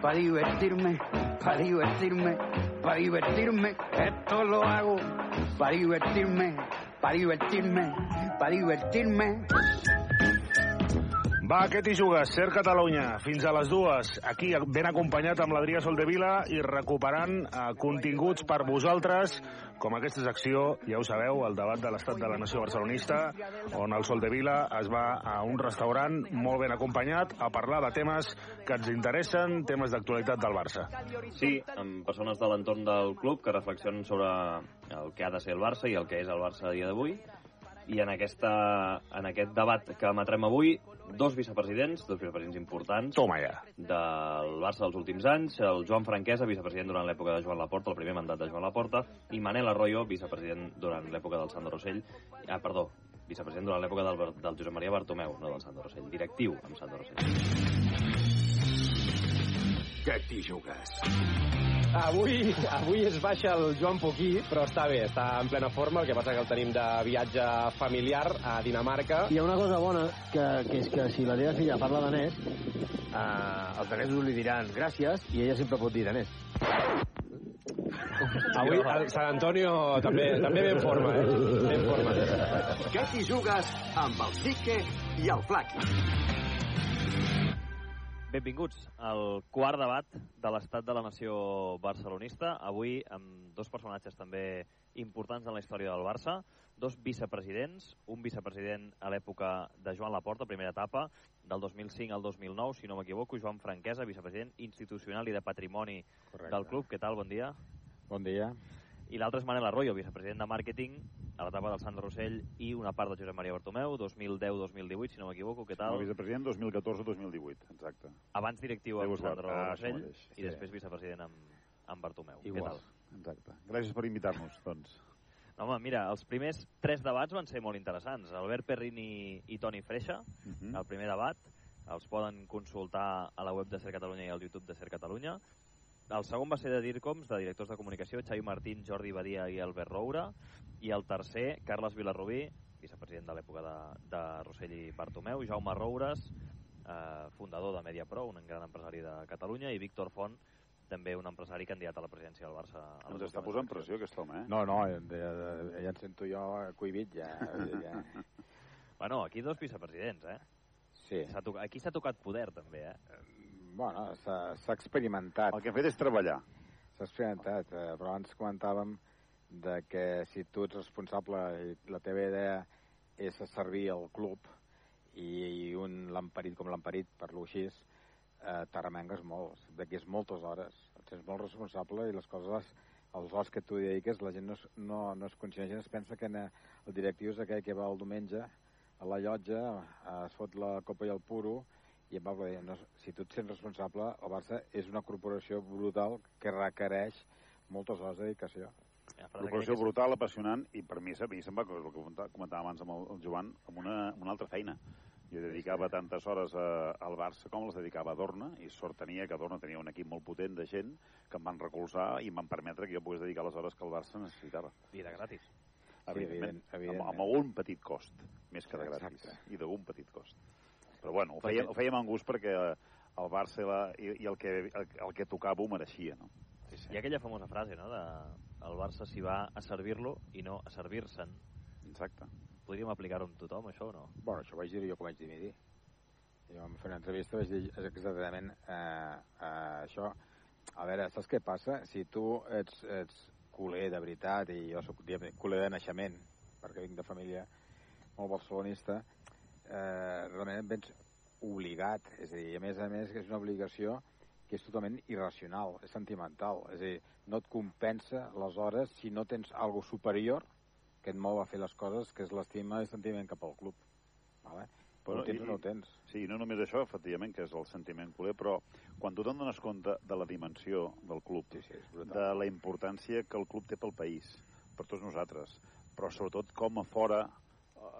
para divertirme, para divertirme, para divertirme. Esto lo hago para divertirme, para divertirme, para divertirme. Va, què t'hi jugues? Ser Catalunya, fins a les dues. Aquí, ben acompanyat amb l'Adrià Soldevila i recuperant eh, continguts per vosaltres, com aquesta secció, ja ho sabeu, el debat de l'estat de la nació barcelonista, on el Soldevila es va a un restaurant molt ben acompanyat a parlar de temes que ens interessen, temes d'actualitat del Barça. Sí, amb persones de l'entorn del club que reflexionen sobre el que ha de ser el Barça i el que és el Barça a dia d'avui. I en, aquesta, en aquest debat que emetrem avui, dos vicepresidents, dos vicepresidents importants Toma ja. del Barça dels últims anys, el Joan Franquesa, vicepresident durant l'època de Joan Laporta, el primer mandat de Joan Laporta, i Manel Arroyo, vicepresident durant l'època del Sandro Rossell, ah, perdó, vicepresident durant l'època del, del Josep Maria Bartomeu, no del Sandro Rossell, directiu amb Sandro Rossell. Què t'hi jugues? Avui, avui es baixa el Joan Poquí, però està bé, està en plena forma, el que passa que el tenim de viatge familiar a Dinamarca. Hi ha una cosa bona, que, que és que si la teva filla parla danès, eh, els danesos li diran gràcies i ella sempre pot dir danès. Avui el Sant Antonio també, també ve en forma, eh? Ve en forma. Què t'hi jugues amb el Sique i el Flaqui? Benvinguts al quart debat de l'estat de la nació barcelonista. Avui amb dos personatges també importants en la història del Barça, dos vicepresidents, un vicepresident a l'època de Joan Laporta, primera etapa, del 2005 al 2009, si no m'equivoco, Joan Franquesa, vicepresident institucional i de patrimoni Correcte. del club. Què tal? Bon dia. Bon dia. I l'altre és Manel Arroyo, vicepresident de màrqueting a l'etapa del Sandro Rossell i una part de Josep Maria Bartomeu, 2010-2018, si no m'equivoco. Què tal? a vicepresident 2014-2018, exacte. Abans directiu amb. Sandro Ah, Rossell i sí. després vicepresident amb, amb Bartomeu. Igual. Què tal? Exacte. Gràcies per invitar-nos, doncs. No, home, mira, els primers tres debats van ser molt interessants. Albert Perrin i, i Toni Freixa, Uh -huh. el primer debat, els poden consultar a la web de Ser Catalunya i al YouTube de Ser Catalunya. El segon va ser de DIRCOMS, de directors de comunicació, Xavi Martín, Jordi Badia i Albert Roura. I el tercer, Carles Vilarrubí, vicepresident de l'època de, de Rossell i Bartomeu, Jaume Roures, eh, fundador de Mediapro, un gran empresari de Catalunya, i Víctor Font, també un empresari candidat a la presidència del Barça. Ens està posant pressió, aquest home, eh? No, no, ja, ja em sento jo cohibit, ja. ja. Bueno, aquí dos vicepresidents, eh? Sí. Aquí s'ha tocat poder, també, eh? Bueno, s'ha experimentat. El que hem fet és treballar. S'ha experimentat, eh, però abans comentàvem de que si tu ets responsable i la teva idea és servir el club i, i un lamperit com lamperit, per lo així, eh, t'arremengues molt. D'aquí és moltes hores. Et sents molt responsable i les coses, els hores que tu dediques, la gent no, no, no es gent es pensa que en, eh, el directiu és aquell que va el diumenge a la llotja, eh, es fot la copa i el puro, i em va dir, no, si tu et sents responsable, el Barça és una corporació brutal que requereix moltes hores de dedicació. Frase Corporació que- brutal, apassionant, i per mi, a mi se'm va, el que comentava abans amb el, el Joan, amb una, amb una altra feina. Jo dedicava tantes hores a, al Barça com les dedicava a Dorna, i sort tenia que Dorna tenia un equip molt potent de gent que em van recolzar i em van permetre que jo pogués dedicar les hores que el Barça necessitava. I de gratis. Evidentment, evident- evidentment. Amb, amb algun petit cost, més que de gratis, Exacte. i d'algun petit cost. Però bueno, ho fèiem, ho fèiem amb gust perquè el Barça i, la, i, i el, que, el, el que tocava ho mereixia, no? Sí, sí. Hi ha aquella famosa frase, no?, de el Barça s'hi va a servir-lo i no a servir-se'n. Exacte. Podríem aplicar-ho amb tothom, això, o no? Bueno, això ho vaig dir jo com vaig dimitir. Jo vam fer una entrevista vaig dir exactament eh, eh, això. A veure, saps què passa? Si tu ets, ets culer de veritat, i jo sóc diguem, culer de naixement, perquè vinc de família molt barcelonista, eh, realment et vens obligat. És a dir, a més a més, que és una obligació que és totalment irracional, és sentimental. És a dir, no et compensa les hores si no tens algo superior que et mou a fer les coses, que és l'estima i el sentiment cap al club. Vale? Però ho tens i- no ho tens. Sí, no només això, efectivament, que és el sentiment culer, però quan tu te'n dones compte de la dimensió del club, Sí, sí, de la importància que el club té pel país, per tots nosaltres, però sobretot com a fora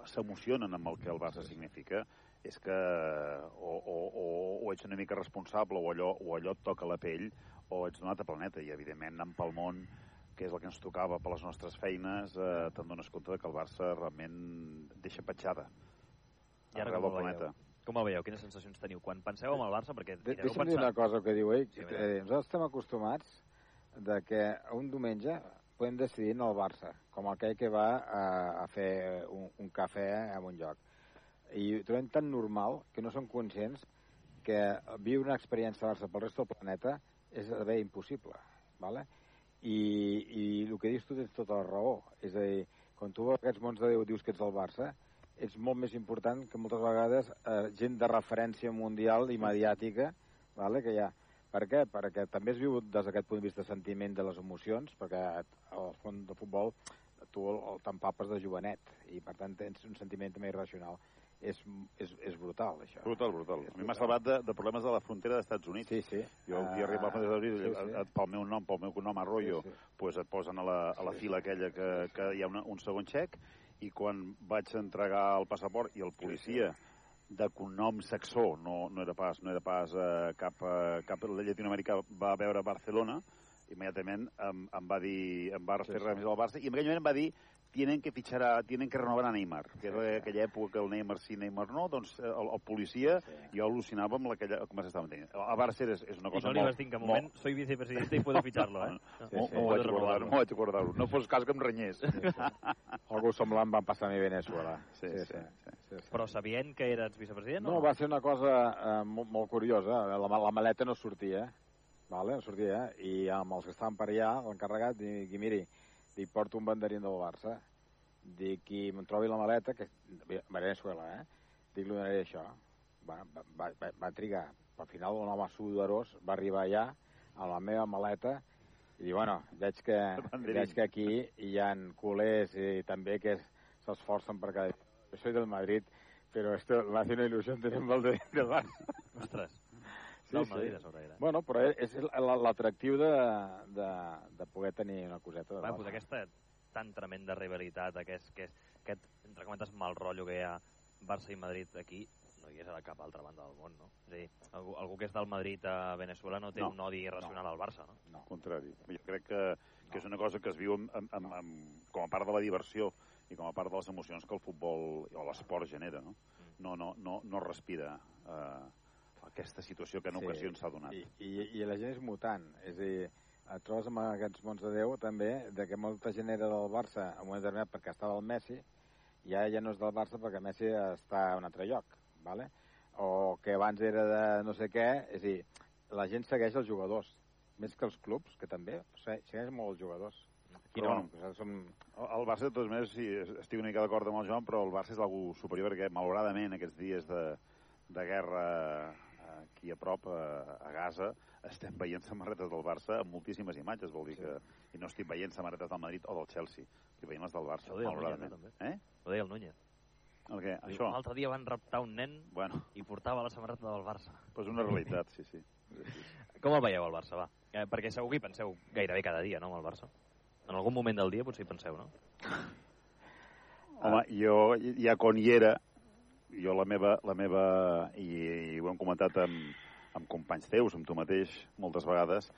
s'emocionen amb el que el Barça significa, és que o, o, o, o ets una mica responsable o allò, o allò et toca la pell o ets d'un altre planeta i evidentment anant pel món que és el que ens tocava per les nostres feines eh, te'n dones compte de que el Barça realment deixa petjada I ara arreu del ho veieu? planeta Com el veieu? Quines sensacions teniu? Quan penseu en el Barça, perquè De, deixa'm dir una cosa que diu ell. Sí, eh, nosaltres estem acostumats de que un diumenge podem decidir en el Barça, com aquell que va a, a fer un, un cafè en un lloc. I ho trobem tan normal que no som conscients que viure una experiència de Barça pel resto del planeta és bé impossible. ¿vale? I, I el que dius tu tens tota la raó. És a dir, quan tu aquests mons de Déu dius que ets del Barça, ets molt més important que moltes vegades eh, gent de referència mundial i mediàtica vale, que ha. Per què? Perquè també es viu des d'aquest punt de vista sentiment de les emocions, perquè al fons de futbol tu el, el t'empapes de jovenet i per tant tens un sentiment també irracional. És, és, és brutal, això. Brutal, brutal. És A mi m'ha salvat de, de problemes de la frontera dels Estats Units. Sí, sí. Jo un dia Ah, arribava a Frontera sí, sí, sí. sí. pel meu nom, pel meu cognom Arroyo, Sí, sí. pues et posen a la, a la fila aquella que, que hi ha una, un segon xec i quan vaig entregar el passaport i el policia de cognom saxó, no, no era pas, no era pas eh, cap, eh, cap a Llatinoamèrica, va veure Barcelona, immediatament em, em va dir, em va Sí, fer sí. remís al Barça, i en aquell moment em va dir tienen que fichar a, tienen que renovar a Neymar, que era aquella època que el Neymar sí, Neymar no, doncs eh, el, el policia, Sí. jo al·lucinava amb aquella, com s'estava tenint. El Barça és, és una I cosa no li molt, vas dir en cap moment, soy vicepresidente i puedo ficharlo, eh? Sí, sí. M'ho Puedo vaig acordar, renovarlo. m'ho vaig acordar. No fos cas que em renyés. Algo semblant van passar a mi a Venezuela. Sí, sí, sí. sí, sí. Però sabient que eres vicepresident o No, va ser una cosa eh, molt, molt curiosa. La, la maleta no sortia, vale? no sortia, i amb els que estaven per allà, l'encarregat, dic, miri, dic, porto un banderín del Barça, dic, qui em trobi la maleta, que Venezuela, eh? Dic, li donaré això. Va, va, va, va, trigar. Al final, un home sudorós va arribar allà, amb la meva maleta, i diu, bueno, veig que, veig que aquí hi ha culers i també que s'esforcen per cada... Jo soy del Madrid, pero esto me hace una ilusión tener un balde del Barça. Ostres, Sí, del sí. Madrid a sobre era. Bueno, però és l'atractiu de, de, de poder tenir una coseta de Barça. pues aquesta tan tremenda rivalitat, aquest, aquest, aquest entre cometes, mal rotllo que hi ha Barça i Madrid aquí, no hi és a cap altra banda del món, no? És a dir, algú, algú que és del Madrid a Venezuela no té No, un odi irracional al Barça, no? No. Al contrari. Jo crec que, que és una cosa que es viu amb, amb, amb, amb, com a part de la diversió i com a part de les emocions que el futbol o l'esport genera, no? No, no, no, no respira eh, aquesta situació que en Sí. ocasions s'ha donat. I, i, I la gent és mutant. És a dir, et trobes amb aquests mons de Déu també, de que molta gent era del Barça en un moment determinat perquè estava el Messi, i ara ja no és del Barça perquè Messi està a un altre lloc, ¿vale? o que abans era de no sé què, és a dir, la gent segueix els jugadors, més que els clubs, que també, se- segueix molt els jugadors. Aquí Però no, bueno. som... El Barça, de totes maneres, sí, estic una mica d'acord amb el Joan, però el Barça és algú superior perquè, malauradament, aquests dies de, de guerra aquí a prop, a, a Gaza, estem veient samarretes del Barça amb moltíssimes imatges, vol dir Sí. que... I no estic veient samarretes del Madrid o del Chelsea, estic veient les del Barça, malauradament. Núñez, Eh? Ho deia el Núñez. El què? Diu, Això? L'altre dia van raptar un nen Bueno, i portava la samarreta del Barça. doncs una realitat, sí, sí. Com el veieu, el Barça, va? Eh, perquè segur que hi penseu gairebé cada dia, no, amb el Barça? En algun moment del dia potser hi penseu, no? Home, jo ja quan hi era, jo la meva, la meva i, i ho hem comentat amb, amb companys teus, amb tu mateix, moltes vegades,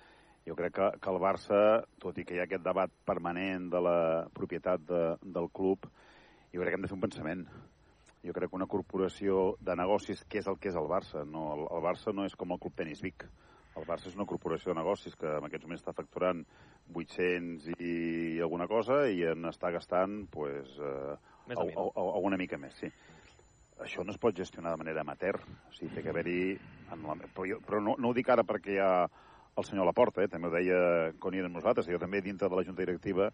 jo crec que, que el Barça, tot i que hi ha aquest debat permanent de la propietat de, del club, jo crec que hem de fer un pensament. Jo crec que una corporació de negocis, que és el que és el Barça? No, el, el Barça no és com el Club Tenis Vic. El Barça és una corporació de negocis que en aquests moments està facturant 800 i alguna cosa i en està gastant pues, eh, Més o o, menys. o, o una mica més, sí. Això no es pot gestionar de manera amateur. O sigui, té que haver-hi... Però, jo, però no, no ho dic ara perquè hi ha el senyor Laporta, eh? també ho deia quan hi érem nosaltres, jo també dintre de la junta directiva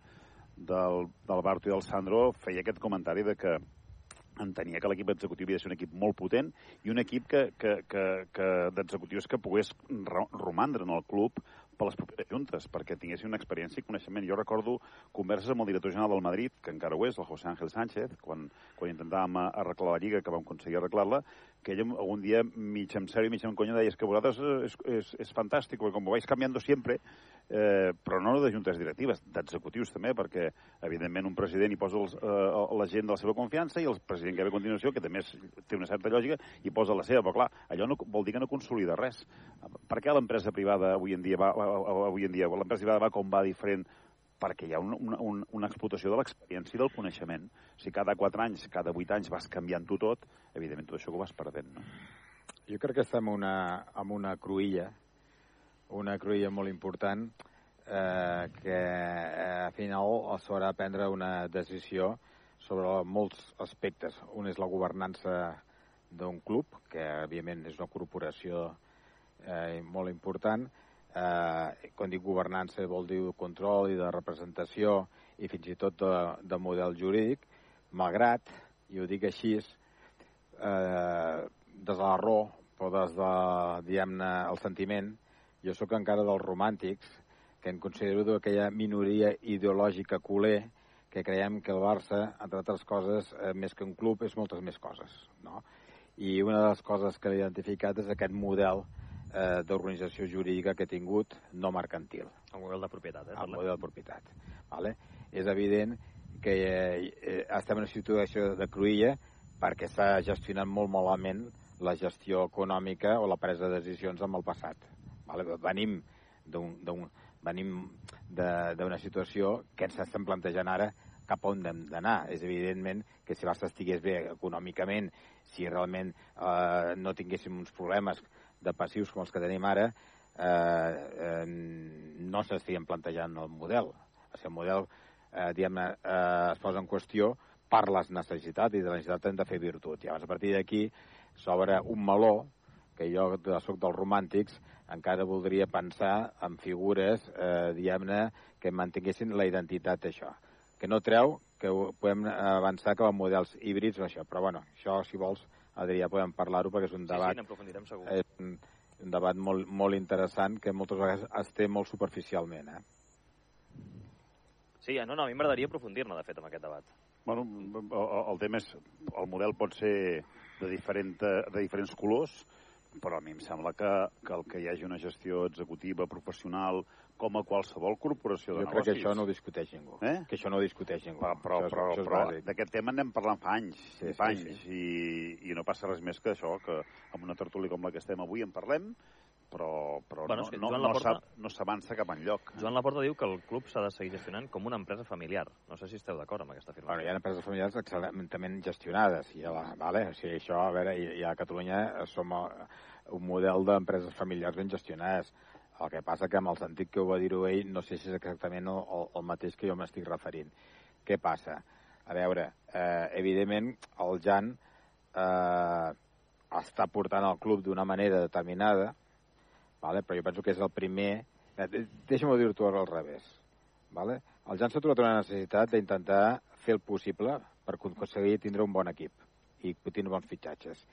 del, del Barto i del Sandro feia aquest comentari de que entenia que l'equip executiu havia de ser un equip molt potent i un equip que, que, que, que d'executius que pogués ro- romandre en el club per les properes juntes, perquè tinguessin una experiència i coneixement. Jo recordo converses amb el director general del Madrid, que encara ho és, el José Ángel Sánchez, quan, quan intentàvem arreglar la Lliga, que vam aconseguir arreglar-la, que ell algun dia, mig en sèrio, mig en conya, deia "És que vosaltres és, és, és fantàstic, perquè com ho vais canviando sempre, eh, però no de juntes directives, d'executius també, perquè evidentment un president hi posa els, eh, la gent de la seva confiança i el president que ve a continuació, que també és, té una certa lògica, hi posa la seva, però clar, allò no, vol dir que no consolida res. Per què l'empresa privada avui en dia va, avui en dia l'empresa privada va com va diferent perquè hi ha una, una, un- una explotació de l'experiència i del coneixement. Si cada 4 anys, cada 8 anys vas canviant-ho tot, evidentment tot això ho vas perdent, no? Jo crec que estem en una, en una cruïlla, una cruïlla molt important, eh, que eh, al final s'haurà de prendre una decisió sobre molts aspectes. Un és la governança d'un club, que evidentment és una corporació eh, molt important. Eh, quan dic governança vol dir control i de representació i fins i tot de, de model jurídic, malgrat, i ho dic així, eh, des de la raó o des de, diguem-ne, el sentiment, jo sóc encara dels romàntics, que em considero d'aquella minoria ideològica culer que creiem que el Barça, entre altres coses, eh, més que un club, és moltes més coses, no? I una de les coses que l'he identificat és aquest model d'organització jurídica que he tingut, no mercantil El model de propietat, eh? el model de propietat. Vale? És evident que eh, eh, estem en una situació de cruïlla perquè s'ha gestionat molt malament la gestió econòmica o la presa de decisions amb el passat. Vale? Venim d'un d'un- venim d'una situació que ens estem plantejant ara cap a on hem d'anar. És evidentment que si Barça estigués bé econòmicament, si realment eh, no tinguéssim uns problemes de passius com els que tenim ara, eh, eh, no s'estiguen plantejant el model. O sigui, el model eh, diguem eh, es posa en qüestió per les necessitats i de la necessitat hem de fer virtut. I llavors, a partir d'aquí s'obre un meló que jo soc dels romàntics encara voldria pensar en figures, eh, diguem-ne, que mantinguessin la identitat d'això. Que no treu que podem avançar cap a models híbrids o això, però bueno, això, si vols, Adrià, podem parlar-ho perquè és un Sí, sí, debat n'aprofundirem segur. és un, un debat molt, molt interessant que moltes vegades es té molt superficialment. Eh? Sí, no, no, a mi m'agradaria aprofundir-ne, de fet, amb aquest debat. Bueno, el, el tema és... El model pot ser de, diferent, de diferents colors, però a mi em sembla que, que el que hi hagi una gestió executiva, professional, com a qualsevol corporació de Jo crec que negocis... això no ho discuteix ningú. Eh? Que això no ho discuteix ningú. Però, però, això és, però, això és però d'aquest tema n'hem parlant fa anys, Sí, i sí, fa anys, sí. I, i no passa res més que això, que amb una tertúlia com la que estem avui en parlem, però, però Bueno, no, no, Laporta- no s'avança cap enlloc. Joan Laporta diu que el club s'ha de seguir gestionant com una empresa familiar. No sé si esteu d'acord amb aquesta Bueno, afirmació. hi ha empreses familiars excel·lentament gestionades. I, la, vale? o sigui, això, a veure, i, i a Catalunya som eh, un model d'empreses familiars ben gestionades. El que passa que amb el sentit que ho va dir-ho ell, no sé si és exactament el, el, mateix que jo m'estic referint. Què passa? A veure, eh, evidentment, el Jan eh, està portant el club d'una manera determinada, vale? però jo penso que és el primer... Eh, de- Deixa'm dir-ho al revés. Vale? El Jan s'ha trobat una necessitat d'intentar fer el possible per aconseguir tindre un bon equip i tindre bons fitxatges.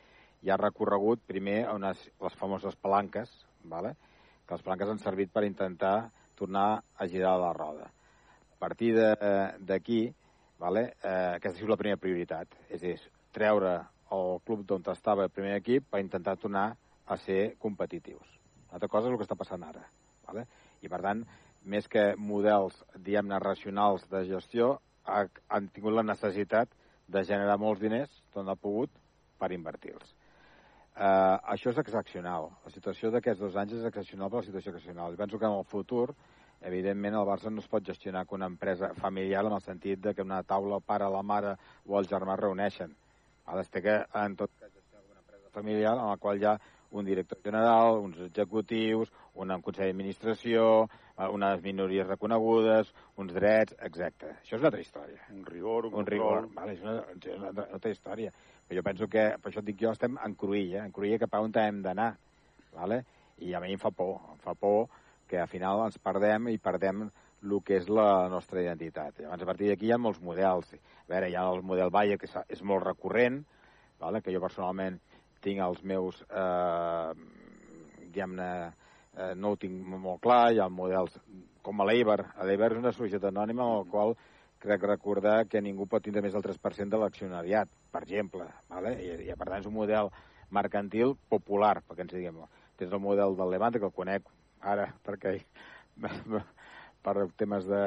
I ha recorregut primer a unes, les famoses palanques, vale? Que les palanques han servit per intentar tornar a girar la roda. A partir d'aquí, vale? eh, aquesta ha sigut la primera prioritat, és a dir, treure el club d'on estava el primer equip per intentar tornar a ser competitius. Una altra cosa és el que està passant ara. Vale? I, per tant, més que models, diguem-ne, racionals de gestió, ha, han tingut la necessitat de generar molts diners, d'on ha pogut, per invertir-los. Uh, això és excepcional. La situació d'aquests dos anys és excepcional per la situació excepcional. I penso que en el futur, evidentment, el Barça no es pot gestionar com una empresa familiar en el sentit de que una taula el pare, la mare o el germà reuneixen. Ha d'estar que, en tot cas, una empresa familiar en la qual hi ha un director general, uns executius, un consell d'administració, eh, unes minories reconegudes, uns drets, etc. Això és una altra història. Un rigor, un, Un rigor, vale, és una, és una, altra- una altra història. Però jo penso que, per això et dic jo, estem en cruïlla, en cruïlla cap a on hem d'anar. Vale? I a mi em fa por, em fa por que al final ens perdem i perdem el que és la nostra identitat. Llavors, a partir d'aquí hi ha molts models. A veure, hi ha el model Bayer, que és molt recurrent, vale? que jo personalment tinc els meus, eh, diguem-ne, eh, no ho tinc molt clar, hi ha models com a l'Eiber. L'Eiber és una societat anònima en la qual crec recordar que ningú pot tindre més del 3% de l'accionariat, per exemple. Vale? I, I, per tant, és un model mercantil popular, perquè ens diguem. Tens el model del Levante, que el conec ara, perquè per temes de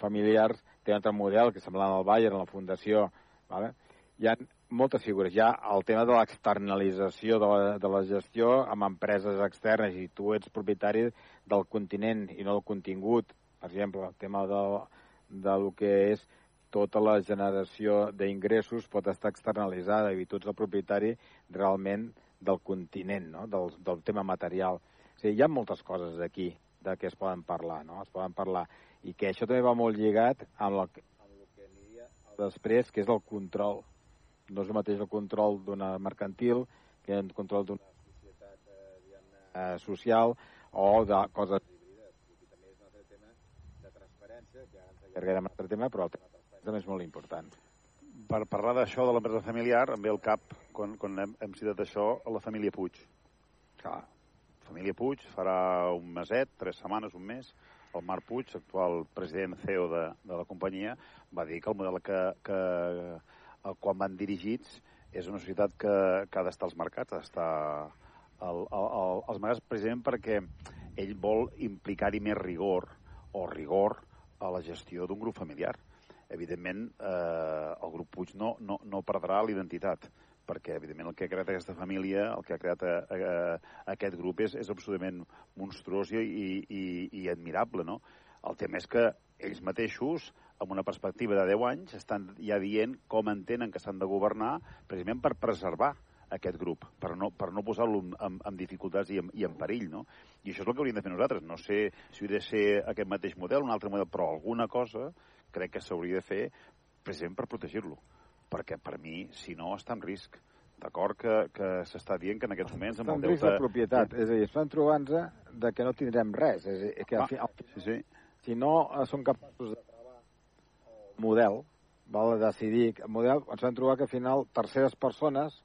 familiars, té un altre model que sembla al Bayern, a la Fundació. Vale? Hi ha moltes figures. Hi ha el tema de l'externalització de, la, de la gestió amb empreses externes i tu ets propietari del continent i no del contingut Per exemple, el tema de, de lo que és tota la generació d'ingressos pot estar externalitzada i tu ets el propietari realment del continent, no? del, del tema material. O sigui, hi ha moltes coses aquí de què es poden parlar, no? Es poden parlar. I que això també va molt lligat amb, la, amb el que aniria després, que és el control. No és el mateix el control d'una mercantil que el control d'una societat eh, eh, social o de coses híbrides. I aquí també és un altre tema de transparència, que ara ens allargarem un altre tema, però el tema també és molt important. Per parlar d'això de l'empresa familiar, em ve al cap, quan, quan hem, hem citat això, a la família Puig. Clar. Família Puig farà un meset, tres setmanes, un mes, el Marc Puig, actual president CEO de, de la companyia, va dir que el model que, que el, quan van dirigits és una societat que, que ha d'estar als mercats, ha d'estar al, al, al, als mercats precisament perquè ell vol implicar-hi més rigor o rigor a la gestió d'un grup familiar evidentment eh, el grup Puig no, no, no perdrà l'identitat perquè, evidentment, el que ha creat aquesta família, el que ha creat a, a, a aquest grup és, és absolutament monstruós i, i, i admirable, no? El tema és que ells mateixos, amb una perspectiva de 10 anys, estan ja dient com entenen que s'han de governar precisament per preservar aquest grup, per no, per no posar-lo en, en dificultats i en, i en perill, no? I això és el que hauríem de fer nosaltres. No sé si hauria de ser aquest mateix model, un altre model, però alguna cosa crec que s'hauria de fer precisament per protegir-lo. Perquè per mi, si no, està en risc. D'acord que, que s'està dient que en aquests moments... Amb el risc de propietat. Sí. És a dir, estan trobant-nos de que no tindrem res. És a dir, que al Ah, final, sí, sí. Si no són capaços de trobar el model, val, de decidir el model, ens vam trobar que al final terceres persones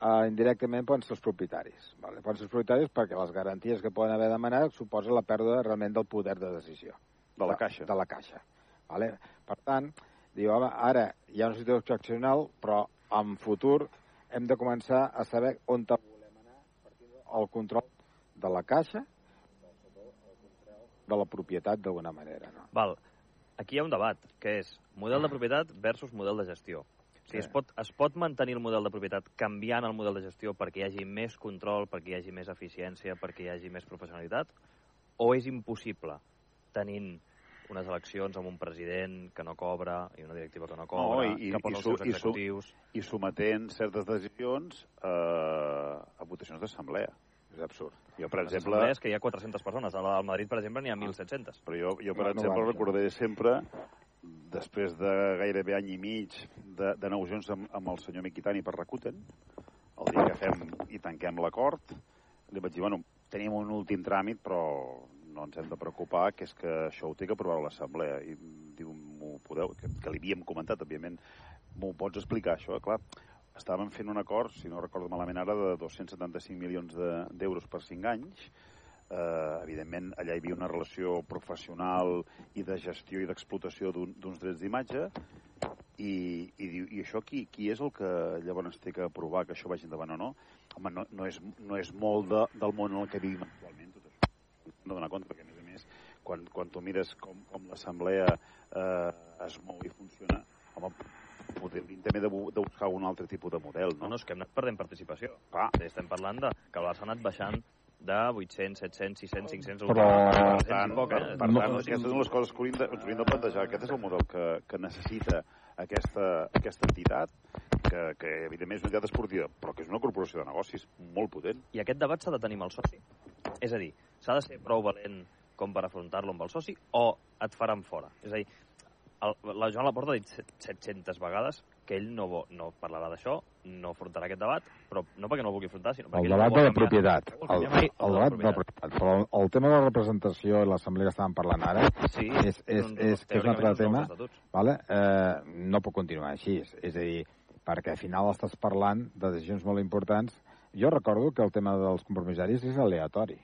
eh, indirectament poden ser els propietaris. Vale? Poden ser els propietaris perquè les garanties que poden haver demanat suposa la pèrdua realment del poder de decisió. De la caixa. De la caixa. Vale? Per tant, diu, home, ara hi ha una situació excepcional, però en futur hem de començar a saber on volem anar del control de la caixa, de la propietat d'alguna manera. No? Val. Aquí hi ha un debat, que és model de propietat versus model de gestió. O sigui, Sí. es, pot, es pot mantenir el model de propietat canviant el model de gestió perquè hi hagi més control, perquè hi hagi més eficiència, perquè hi hagi més professionalitat? O és impossible tenint unes eleccions amb un president que no cobra i una directiva que no cobra, i- i- que posa i els seus i executius... I sometent certes decisions eh, a votacions d'assemblea. És absurd. Jo, per Les exemple, assemblees que hi ha 400 persones. A la del Madrid, per exemple, n'hi ha 1.700. Però jo, jo per No, exemple, no. recordaré sempre, després de gairebé any i mig de, de negociacions amb, amb el senyor Miquitani per Rakuten, el dia que fem i tanquem l'acord, li vaig dir, bueno, tenim un últim tràmit, però no ens hem de preocupar, que és que això ho té que aprovar l'Assemblea. I diu, m'ho podeu... Que, que li havíem comentat, òbviament, m'ho pots explicar, això? Clar, estàvem fent un acord, si no recordo malament ara, de 275 milions de- d'euros per 5 anys, eh, evidentment allà hi havia una relació professional i de gestió i d'explotació d'un- d'uns drets d'imatge i, i, diu, i això qui, qui és el que llavors té que aprovar que això vagi endavant o no? Home, no, no, és, no és molt de, del món en el que vivim actualment, tot això. No donar compte, perquè a més a més, quan, quan tu mires com, com l'assemblea eh, es mou i funciona, home, podem també de, de buscar un altre tipus de model, No, no? no, és que hem anat perdent participació. Clar. Sí, Estem parlant de que el Barça ha anat baixant de 800, 700, 600, 500... Però- Per Per tant, poc, eh? per tant no, aquestes són les coses que hauríem de, hauríem de plantejar. Aquest és el model que, que necessita aquesta, aquesta entitat, que, que evidentment és una entitat esportiva, però que és una corporació de negocis molt potent. I aquest debat s'ha de tenir amb el soci. És a dir, s'ha de ser prou valent com per afrontar-lo amb el soci o et faran fora. És a dir, el, la Joan Laporta ha dit set- 700 vegades que ell no, vo- no parlarà d'això, no afrontarà aquest debat, però no perquè no el vulgui afrontar, sinó perquè El no debat vol de la propietat. no El, canviar mai el debat de la propietat. Però el, el tema de la representació i l'assemblea que estàvem parlant ara Sí, és, és, un- és, que és un altre tema, vale? eh, no pot continuar així. És a dir, perquè al final estàs parlant de decisions molt importants. Jo recordo que el tema dels compromissaris és aleatori.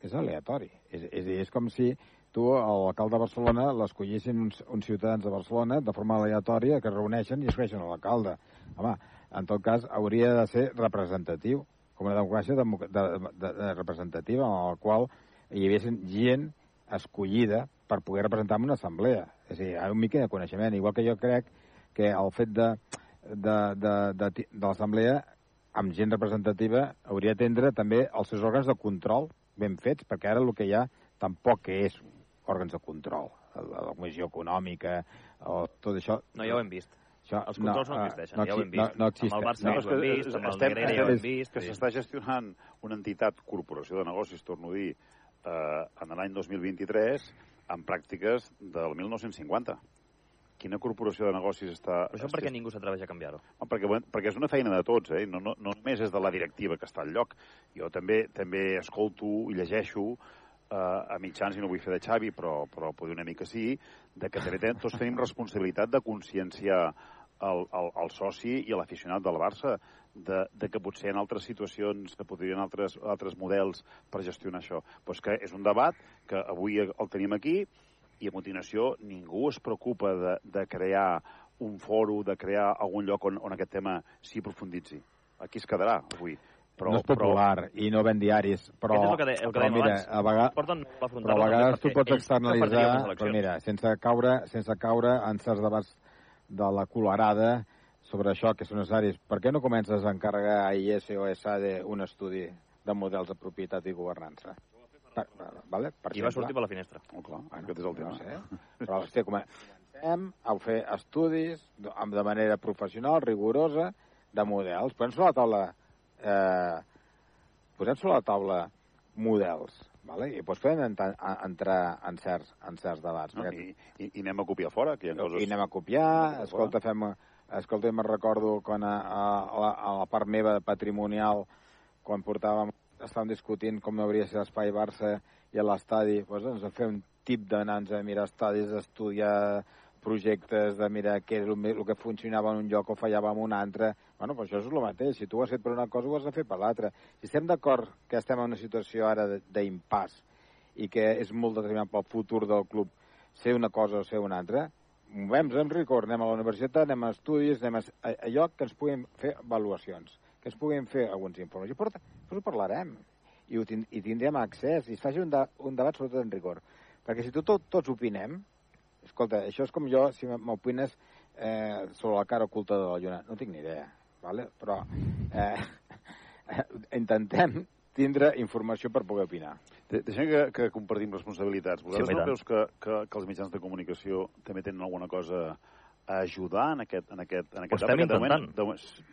És aleatori. És, és, és com si tu, l'alcalde de Barcelona, l'escollissin uns, uns ciutadans de Barcelona de forma aleatòria que es reuneixen i escolleixen l'alcalde. Home, en tot cas, hauria de ser representatiu, com una democràcia de, de, de, de representativa, en la qual hi hagués gent escollida per poder representar en una assemblea. És a dir, un mica de coneixement, igual que jo crec que el fet de, de, de, de, de l'assemblea amb gent representativa hauria d'atendre també els seus òrgans de control ben fets, perquè ara el que hi ha tampoc és òrgans de control, la, la Comissió Econòmica, o tot això... No, ja ho hem vist. Això, Els controls no, eh, existeixen, no, ja ho hem exi- no, vist. no amb el Barça no. no, ho hem vist, amb el estem- Negreira ja ho hem estem- vist. que sí. s'està gestionant una entitat, corporació de negocis, torno a dir, eh, en l'any 2023, amb pràctiques del 1950. Quina corporació de negocis està... Però això perquè ningú s'atreveix a canviar-ho. Home, perquè, bueno, perquè és una feina de tots, eh? no, no, no només és de la directiva que està al lloc. Jo també també escolto i llegeixo eh, a mitjans, i no vull fer de Xavi, però, però poder una mica sí, de que també tots tenim responsabilitat de conscienciar el, el, el soci i l'aficionat del Barça de, de que potser en altres situacions que podrien altres, altres models per gestionar això. Però és que és un debat que avui el tenim aquí i a continuació ningú es preocupa de, de crear un foro, de crear algun lloc on, on aquest tema s'hi profunditzi. Aquí es quedarà avui. Però, no és popular i no ven diaris, però, Aquest és el que, de, el que però mira, abans. a vegades, Porten però a vegades tu pots externalitzar, però però mira, sense caure, sense caure en certs debats de la colorada sobre això que són necessaris. Per què no comences a encarregar a IS o SAD un estudi de models de propietat i governança? Per, vale? per I va sortir per la finestra. Oh, clar, aquest és el tema. No sé. Però, hòstia, comencem a fer estudis de manera professional, rigorosa, de models. Sobre la taula, eh, posem sobre la taula models, vale? i doncs podem entrar, entrar en certs, en certs debats. No, perquè- i, i, I anem a copiar fora, que hi ha coses... i anem a copiar, escolta, fem, escolta, me'n recordo quan a, a, a, la, a la part meva patrimonial, quan portàvem, estàvem discutint com hauria de ser l'espai Barça i a l'estadi, doncs ens vam fer un tip d'anar-nos a mirar estadis, d'estudiar projectes, de mirar què és el, que funcionava en un lloc o fallava en un altre. Bueno, doncs això és el mateix. Si tu ho has fet per una cosa, ho has de fer per l'altra. Si estem d'acord que estem en una situació ara d'impàs i que és molt determinant pel futur del club ser una cosa o ser una altra, movem amb rigor, anem a la universitat, anem a estudis, anem a, a, a lloc que ens puguin fer avaluacions, que ens puguin fer alguns informes. I porta, doncs ho parlarem i, ho tind, i tindrem accés i es faci un, de, un debat sobretot en rigor. Perquè si tot, tots opinem, escolta, això és com jo, si m'opines eh, sobre la cara oculta de la lluna, no tinc ni idea, vale? però eh, intentem tindre informació per poder opinar. De- Deixem que, que compartim responsabilitats. Vosaltres i no creus que, que, que els mitjans de comunicació també tenen alguna cosa a ajudar en aquest, en aquest, en aquest Ho estem? De moment- de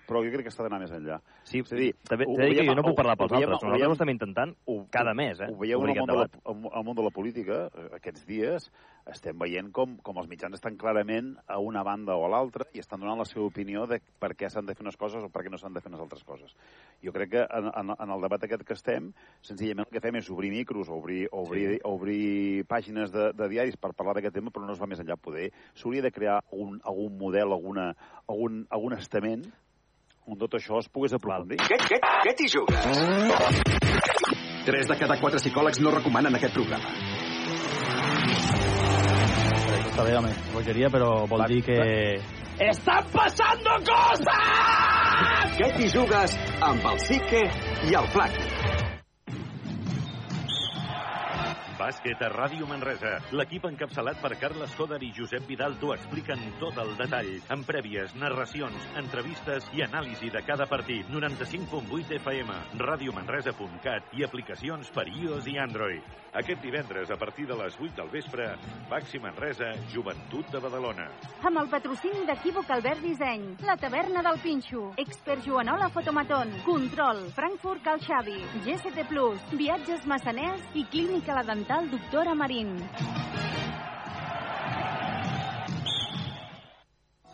però jo crec que està d'anar més enllà. Sí, És a dir, també ho que veiem- jo no puc ho- parlar ho pels veiem- altres. ho Nosaltres ho estem intentant cada mes, eh? Ho veieu en el, món aquest de la, al món de la política, eh, aquests dies, estem veient com, com els mitjans estan clarament a una banda o a l'altra i estan donant la seva opinió de per què s'han de fer unes coses o per què no s'han de fer unes altres coses. Jo crec que en, en, en el debat aquest que estem, senzillament el que fem és obrir micros, obrir, obrir, sí. obrir pàgines de, de diaris per parlar d'aquest tema, però no es va més enllà. Poder s'hauria de crear un, algun model, alguna, algun, algun estament on tot això es pogués aprofundir. Què, què, què t'hi jugues? Tres de cada quatre psicòlegs no recomanen aquest programa. Està bé, home, bogeria, però vol dir que... ¡Están pasando cosas! Què t'hi jugues amb el Sique i el Flac? Bàsquet a Ràdio Manresa. L'equip encapçalat per Carles Coder i Josep Vidal t'ho expliquen tot el detall, amb prèvies, narracions, entrevistes i anàlisi de cada partit. 95.8 FM, radiomanresa.cat i aplicacions per iOS i Android. Aquest divendres, a partir de les 8 del vespre, Baxi Manresa, Joventut de Badalona. Amb el patrocini d'Equívoc Albert Disseny, la taverna del Pinxo, Expert Joanola Fotomaton, Control, Frankfurt Cal Xavi, GST Plus, Viatges Massaners i Clínica La Dental Doctora Marín.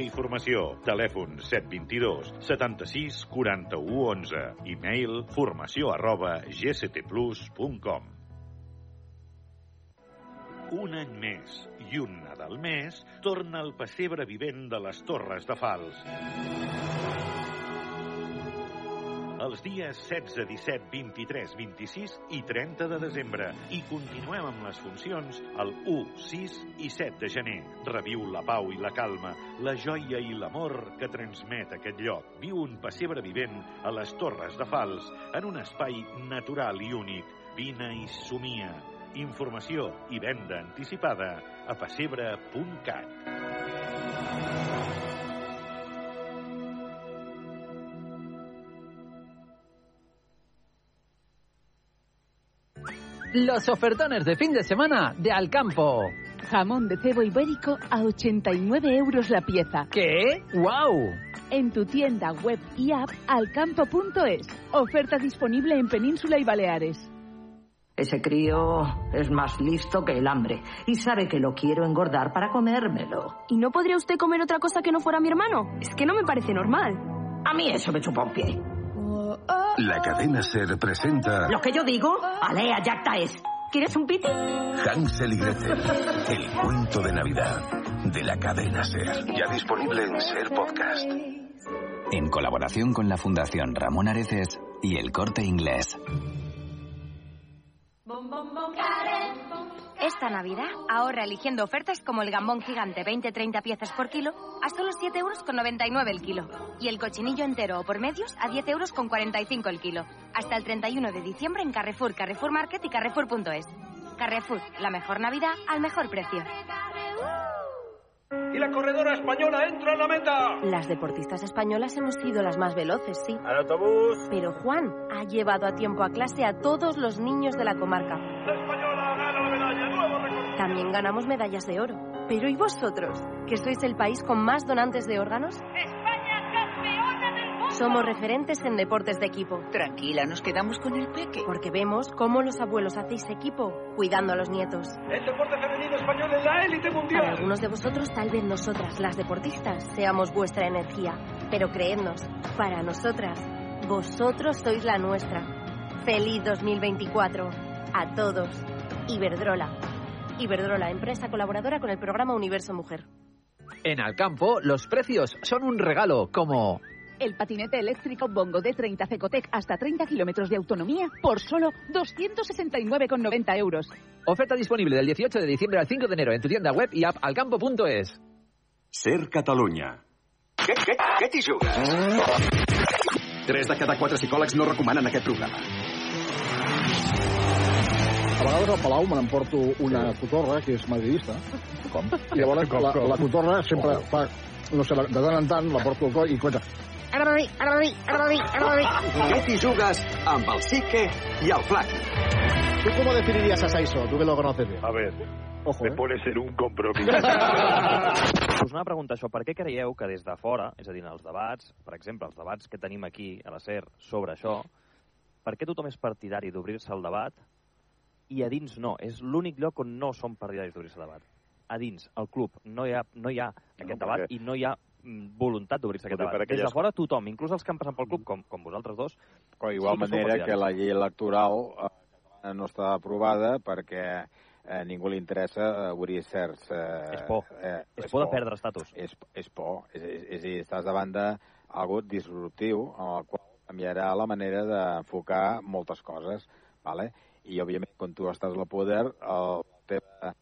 i Formació. Telèfon 722 76 41 11. E-mail formació arroba gctplus.com Un any més i un Nadal més torna el pessebre vivent de les Torres de Fals. Els dies 16, 17, 23, 26 i 30 de desembre. I continuem amb les funcions el 1, 6 i 7 de gener. Reviu la pau i la calma, la joia i l'amor que transmet aquest lloc. Viu un pessebre vivent a les Torres de Fals, en un espai natural i únic. Vine i somia. Informació i venda anticipada a pessebre.cat. Los ofertones de fin de semana de Alcampo. Jamón de cebo ibérico a 89 euros la pieza. ¿Qué? ¡Wow! En tu tienda web y app alcampo.es. Oferta disponible en Península y Baleares. Ese crío es más listo que el hambre y sabe que lo quiero engordar para comérmelo. ¿Y no podría usted comer otra cosa que no fuera mi hermano? Es que no me parece normal. A mí eso me chupa un pie. La cadena SER presenta Lo que yo digo, alea yacta es. ¿Quieres un piti? Hansel y Gretel, el cuento de Navidad de la cadena SER. Ya disponible en SER Podcast. En colaboración con la Fundación Ramón Areces y el Corte Inglés. Esta Navidad ahorra eligiendo ofertas como el gambón gigante 20-30 piezas por kilo a solo 7 euros con 99 el kilo y el cochinillo entero o por medios a 10 euros con 45 el kilo. Hasta el 31 de diciembre en Carrefour, Carrefour Market y Carrefour.es. Carrefour, la mejor Navidad al mejor precio. Y la corredora española entra en la meta. Las deportistas españolas hemos sido las más veloces, sí. Al autobús. Pero Juan ha llevado a tiempo a clase a todos los niños de la comarca. La También ganamos medallas de oro. Pero ¿y vosotros? ¿Que sois el país con más donantes de órganos? ¡España campeona del mundo! Somos referentes en deportes de equipo. Tranquila, nos quedamos con el peque. Porque vemos cómo los abuelos hacéis equipo, cuidando a los nietos. El deporte femenino español en la élite mundial. Para algunos de vosotros, tal vez nosotras, las deportistas, seamos vuestra energía. Pero creednos, para nosotras, vosotros sois la nuestra. ¡Feliz 2024! A todos. Iberdrola. Iberdrola, empresa colaboradora con el programa Universo Mujer. En Alcampo, los precios son un regalo, como... El patinete eléctrico Bongo D30 Cecotec hasta 30 kilómetros de autonomía por solo 269,90 euros. Oferta disponible del 18 de diciembre al 5 de enero en tu tienda web y app alcampo.es. SER Catalunya. Què, què, què t'hi jugues? Tres de cada quatre psicòlegs no recomanen aquest programa. A vegades al Palau me n'emporto una cotorra que és madridista. Com? I llavors Com, la, com? la cotorra sempre fa, no sé, de tant en tant la porto al coll i comença... Què t'hi jugues amb el Sique i el Flac? ¿Tú cómo definirías a Saiso? Tú que lo conoces bien. A ver, Ojo, me eh? pone ser un compromiso. Us anava a preguntar això, per què creieu que des de fora, és a dir, en els debats, per exemple, els debats que tenim aquí a la SER sobre això, per què tothom és partidari d'obrir-se al debat i a dins no? És l'únic lloc on no som partidaris d'obrir-se debat. A dins, al club, no hi ha, no hi ha aquest No, debat perquè- i no hi ha mm, voluntat d'obrir-se aquest debat. Des de aquelles- fora tothom, inclús els que han passat pel club, com, com vosaltres dos, O igual sí manera que la llei electoral eh, no està aprovada perquè a ningú li interessa eh, obrir certs... Eh, És por. Eh, És por de perdre estatus. És, és por. És, és, és a dir, estàs davant d'algú disruptiu amb el qual canviarà la manera d'enfocar moltes coses, vale? I òbviament quan tu estàs al poder el teva,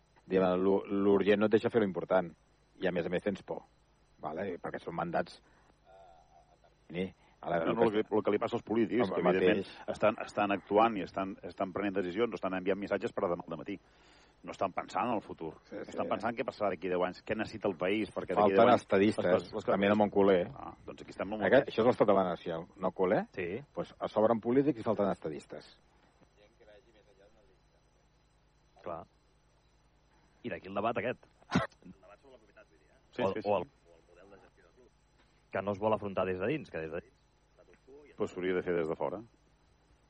l'urgent no et deixa fer l'important i a més a més tens por vale? perquè són mandats eh, a No, no, el, que, el que li passa als polítics, El que mateix. evidentment estan, estan actuant i estan, estan prenent decisions, estan enviant missatges per a demà al matí. No estan pensant en el futur. Sí, sí. Estan pensant què passarà d'aquí 10 anys, què necessita el país, perquè d'aquí 10 Falten anys... estadistes, les coses- també de Montcoler. Ah, doncs aquí estem molt Aquest, això és l'estat de la nació, no Coler? Sí. Pues a sobren polítics i falten estadistes. Clar. I d'aquí el debat aquest. El debat sobre la propietat, vull dir, eh? Sí, o, sí, sí. o, el, o el model de gestió del club. Que no es vol afrontar des de dins, que des de dins. Pues s'hauria de fer des de fora.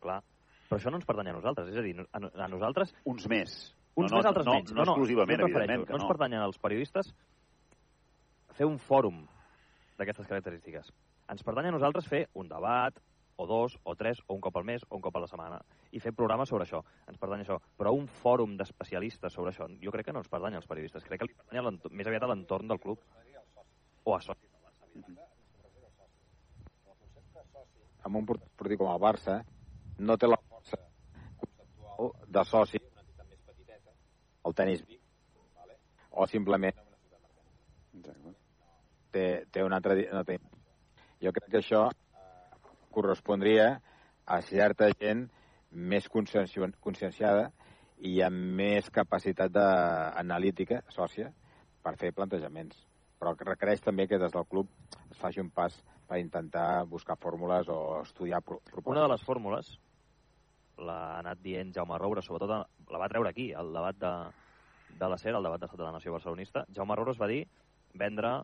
Clar. Però això no ens pertany a nosaltres, és a dir, a, a nosaltres... Uns més. Uns No, no, més, altres no, menys. no exclusivament, jo em refereixo, evidentment que no ens no. pertanyen als periodistes fer un fòrum d'aquestes característiques. Ens pertany a nosaltres fer un debat, o dos, o tres, o un cop al mes, o un cop a la setmana, i fer programes sobre això. Ens pertany això. Però un fòrum d'especialistes sobre això, jo crec que no ens pertany als periodistes. Crec que li pertany més aviat a l'entorn del club. O a socis. amb un porter com el Barça no té la força conceptual de soci el tenis o simplement té, té una altra... No té. Jo crec que això eh, correspondria a certa gent més conscienci- conscienciada i amb més capacitat de, analítica, sòcia, per fer plantejaments. Però que requereix també que des del club es faci un pas per intentar buscar fórmules o estudiar pro propostes. Una de les fórmules l'ha anat dient Jaume Roure, sobretot la va treure aquí, al debat de, de la SER, al debat de la nació barcelonista. Jaume Roure es va dir vendre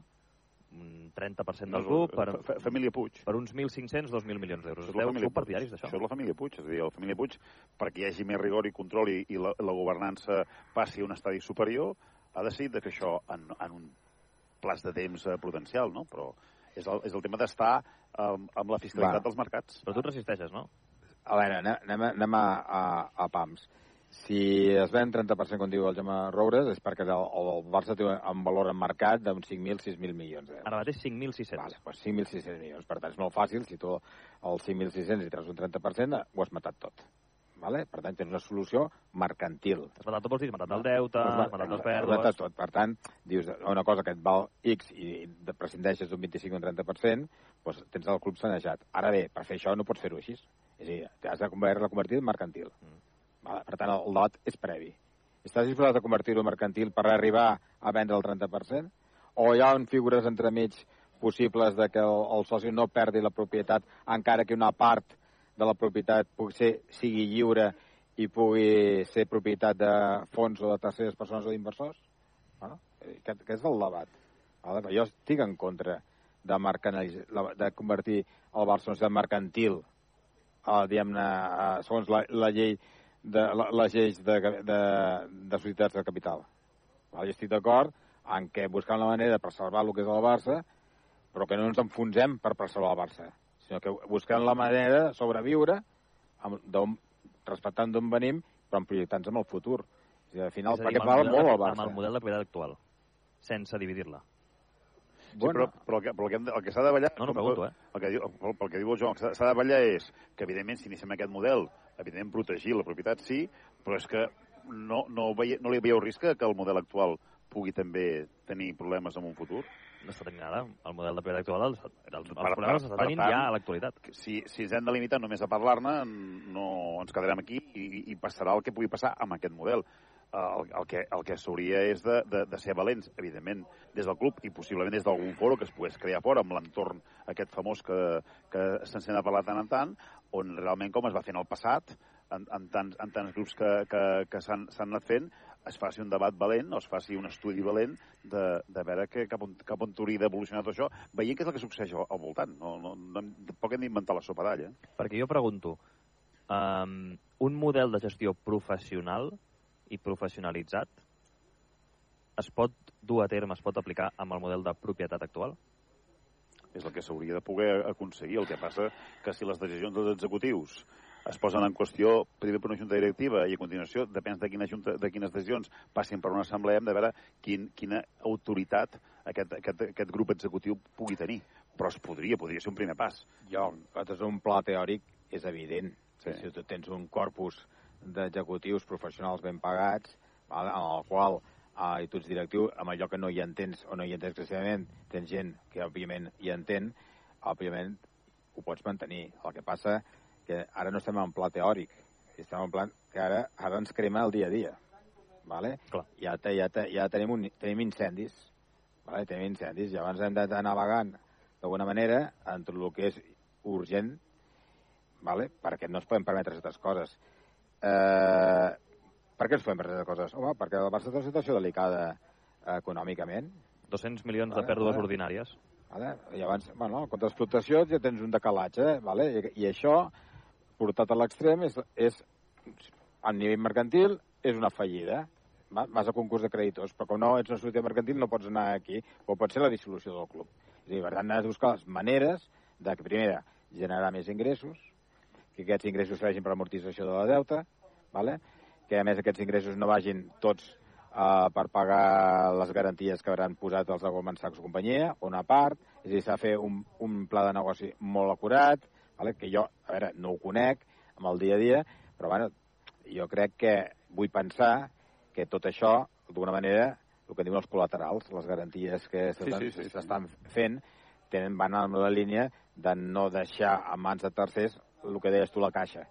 un 30% del club per, Fa- Família Puig. per uns 1.500, 2.000 milions d'euros. Família sou partidaris d'això? Això és la família Puig. És a dir, la família Puig, perquè hi hagi més rigor i control i, i la, la governança passi a un estadi superior, ha decidit de fer això en, en un plaç de temps eh, prudencial, no? Però és el, és el tema d'estar amb, amb la fiscalitat Va. dels mercats. Però tu resisteixes, no? A veure, anem, anem a, a, a PAMS. Si es ven 30%, com diu el Jaume Roures, és perquè el, el Barça té un valor en mercat d'uns 5.000, 6.000 milions d'euros. Ara mateix 5.600. Vale, doncs 5.600 milions. Per tant, és molt fàcil. Si tu els 5.600 i treus un 30%, ho has matat tot. Vale? Per tant, tens una solució mercantil. Has matat tot, vols dir, has matat el deute, Has has matat les has pèrdues... matat tot. Per tant, dius una cosa que et val X i de prescindeixes d'un 25 o un 30%, doncs tens el club sanejat. Ara bé, per fer això no pots fer-ho així. És a dir, t'has de convertir reconvertir en mercantil. Mm. Per tant, el, debat és previ. Estàs disposat a convertir-ho en mercantil per arribar a vendre el 30%? O hi ha figures entremig possibles de que el, el soci no perdi la propietat encara que una part de la propietat pugui ser, sigui lliure i pugui ser propietat de fons o de terceres persones o d'inversors? Bueno, eh, aquest, aquest és el debat. Jo estic en contra de, de convertir el Barça en mercantil eh, diguem-ne, eh, segons la, la llei de, la, les lleis de, de, de societats de capital. Jo estic d'acord en què buscant la manera de preservar el que és el Barça, però que no ens enfonsem per preservar el Barça, sinó que buscant la manera de sobreviure amb, d'on- respectant d'on venim, però en projectant-nos en el futur. És dir, al final, És a dir, perquè el val molt el Barça. Amb el model de propietat actual, sense dividir-la. Sí, però, però, el que, però el que, el que s'ha de ballar... No, no, pregunto, eh? El que, diu, pel, pel que diu el Joan, el s'ha de ballar és que, evidentment, si iniciem aquest model, evidentment, protegir la propietat sí, però és que no, no, veia, no li veieu risc que el model actual pugui també tenir problemes en un futur? No està tenint ara. El model de propietat actual, els, els, els Per- problemes per tenint tant, ja a l'actualitat. Si, si ens hem de limitar només a parlar-ne, no ens quedarem aquí i, i passarà el que pugui passar amb aquest model. El, el que, el que s'hauria és de, de, de ser valents, evidentment, des del club i possiblement des d'algun foro que es pogués crear fora amb l'entorn aquest famós que, que se'n sent a parlar tant en tant, on realment, com es va en el passat, en, en, tants, en tants grups que, que, que s'han anat fent, es faci un debat valent o es faci un estudi valent de, de veure que, cap, on, cap on hauria d'evolucionar tot això, veient què és el que succeeix al, al voltant. No, no, no, tampoc hem d'inventar la sopa d'all, eh? Perquè jo pregunto, um, un model de gestió professional i professionalitzat es pot dur a terme, es pot aplicar amb el model de propietat actual? és el que s'hauria de poder aconseguir. El que passa que si les decisions dels executius es posen en qüestió primer per una junta directiva i a continuació, depèn de, quina junta, de quines decisions passin per una assemblea, hem de veure quin, quina autoritat aquest, aquest, aquest grup executiu pugui tenir. Però es podria, podria ser un primer pas. Jo, des d'un pla teòric és evident. Sí. Si tu tens un corpus d'executius professionals ben pagats, val, en el qual eh, i tu ets directiu, amb allò que no hi entens o no hi entens excessivament, tens gent que òbviament hi entén, òbviament ho pots mantenir. El que passa que ara no estem en pla teòric, estem en plan que ara, ara ens crema el dia a dia. Vale? Clar. Ja, te, ja, te, ja tenim, un, tenim incendis, vale? tenim incendis, i abans hem d'anar navegant d'alguna manera entre el que és urgent, vale? perquè no es poden permetre aquestes coses. Eh, per què ens podem permetre aquestes coses? Home, perquè el Barça té una situació delicada eh, econòmicament. 200 milions de Vale, pèrdues vale. ordinàries. Vale? I abans, bueno, en contra d'explotació ja tens un decalatge, vale? I, i això, portat a l'extrem, és, és, a nivell mercantil, és una fallida. Va? Vas a concurs de creditors, però com no ets una societat mercantil no pots anar aquí, o pot ser la dissolució del club. És a dir, per tant, has de buscar les maneres de, primera, generar més ingressos, que aquests ingressos serveixin per amortització de la deuta, vale? que a més aquests ingressos no vagin tots uh, per pagar les garanties que hauran posat els de Goldman Sachs o companyia, una part, és a dir, s'ha de fer un, un pla de negoci molt acurat, vale? que jo, a veure, no ho conec amb el dia a dia, però bueno, jo crec que vull pensar que tot això, d'alguna manera, el que diuen els col·laterals, les garanties que Sí, sí, sí, sí. s'estan fent, tenen, van en la línia de no deixar a mans de tercers el que deies tu, la caixa,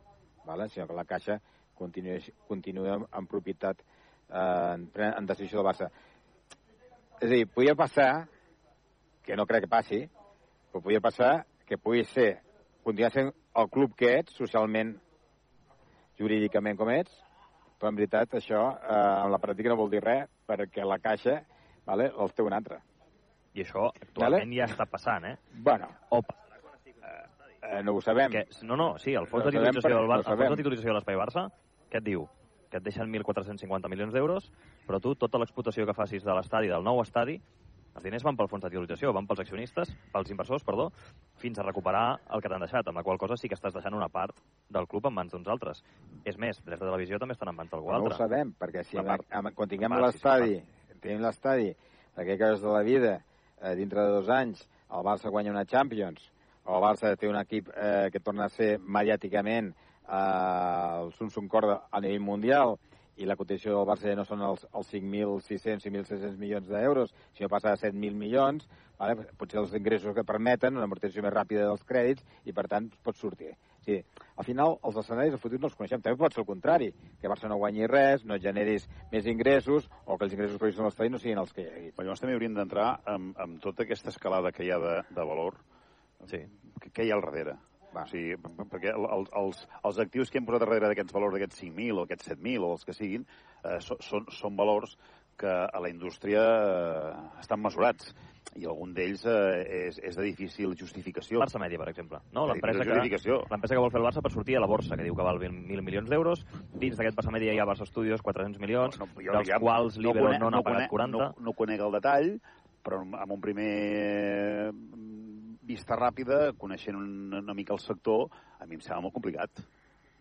vale? sinó que la caixa continuï, continuï en, propietat, eh, en, en decisió del Barça. És a dir, podia passar, que no crec que passi, però podia passar que pugui ser, continuar sent el club que ets, socialment, jurídicament com ets, però en veritat això eh, en la pràctica no vol dir res, perquè la caixa vale, els té un altre. I això actualment ja està passant, eh? Bueno. O Eh, no ho sabem. Que, no, no, sí, el fons No de ho sabem titulació del Bar, no ho el fons de titulació de l'Espai Barça, què et diu? Que et deixen 1.450 milions d'euros, però tu, tota l'explotació que facis de l'estadi, del nou estadi, els diners van pel fons de titulació, van pels accionistes, pels inversors, perdó, fins a recuperar el que t'han deixat, amb la qual cosa sí que estàs deixant una part del club en mans d'uns altres. És més, drets de televisió també estan en mans d'algú No ho altre. sabem, perquè si part- amb, quan tinguem la part, sí, l'estadi, tenim l'estadi d'aquest cas de la vida, eh, dintre de dos anys, el Barça guanya una Champions, el Barça té un equip eh, que torna a ser mediàticament eh, el Samsung Corda a nivell mundial, i la cotizació del Barça ja no són els, els 5.600, 5.600 milions d'euros, sinó passa a 7.000 milions, vale? potser els ingressos que permeten una amortització més ràpida dels crèdits i, per tant, pot sortir. O sigui, al final, els escenaris del futur no els coneixem. També pot ser el contrari, que Barça no guanyi res, no generis més ingressos, o que els ingressos previstos en l'estadi no siguin els que hi hagi. Però llavors també hauríem d'entrar amb, amb tota aquesta escalada que hi ha de, de valor. Sí. Què, hi ha al darrere? Va. O sigui, perquè el, el, els, els actius que hem posat darrere d'aquests valors, d'aquests 5.000 o aquests 7.000 o els que siguin, eh, so, són, són valors que a la indústria eh, estan mesurats i algun d'ells eh, és, és de difícil justificació. Barça Media, per exemple. No? L'empresa que, l'empresa que vol fer el Barça per sortir a la borsa, que diu que val 20.000 milions d'euros. Dins d'aquest Barça Media hi ha Barça Studios, 400 milions, no, Jo dels ja quals Libero conec- no n'ha conec- pagat 40. No, no conec el detall, però amb un primer vista ràpida, coneixent una, una mica el sector, a mi em sembla molt complicat.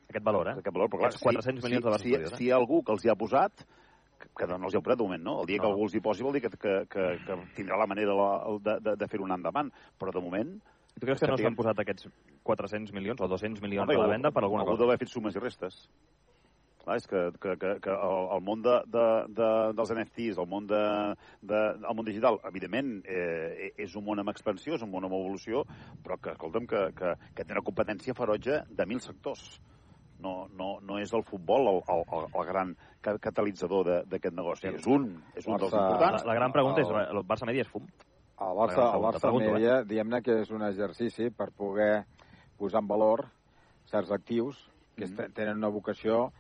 Aquest valor, eh? Aquest valor, però clar, Aquests 400 milions de si, Studios, eh? si hi ha algú que els hi ha posat, que, que no els hi ha posat de moment, no? El dia que No. algú els hi posi vol dir que, que, que, que tindrà la manera la, de, de, de fer-ho anar endavant, però de moment... Tu creus que no s'han posat aquests 400 milions o 200 milions Home, a la algú- venda per alguna algú cosa? deu haver fet sumes i restes. Clar, és que, que, que, que el, el món de, de, de, dels NFTs, el món, de, de, el món digital, evidentment, eh, és un món amb expansió, és un món amb evolució, però que, escolta'm, que, que, que té una competència ferotge de mil sectors. No, no, no és el futbol el, el, el, el gran ca- catalitzador de- d'aquest negoci. És un, és un dels importants. La, la gran pregunta és, el Barça Media és fum? El Barça, el pregunta, Barça pregunto, eh? Media, diguem-ne que és un exercici per poder posar en valor certs actius que Mm. mm. tenen una vocació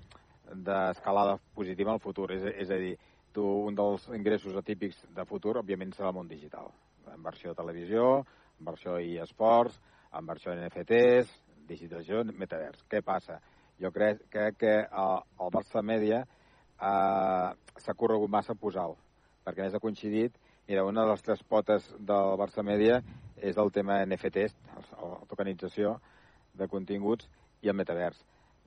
d'escalada positiva en el futur. És, és a dir, tu, un dels ingressos atípics de futur, òbviament, serà el món digital. Inversió de televisió, inversió i esports, inversió en NFTs, digitalització, metavers. Què passa? Jo crec, crec que el, el Barça Media eh, s'ha corregut massa a posar perquè més ha coincidit Mira, una de les tres potes del Barça Media és el tema NFTs, la tokenització de continguts i el metavers.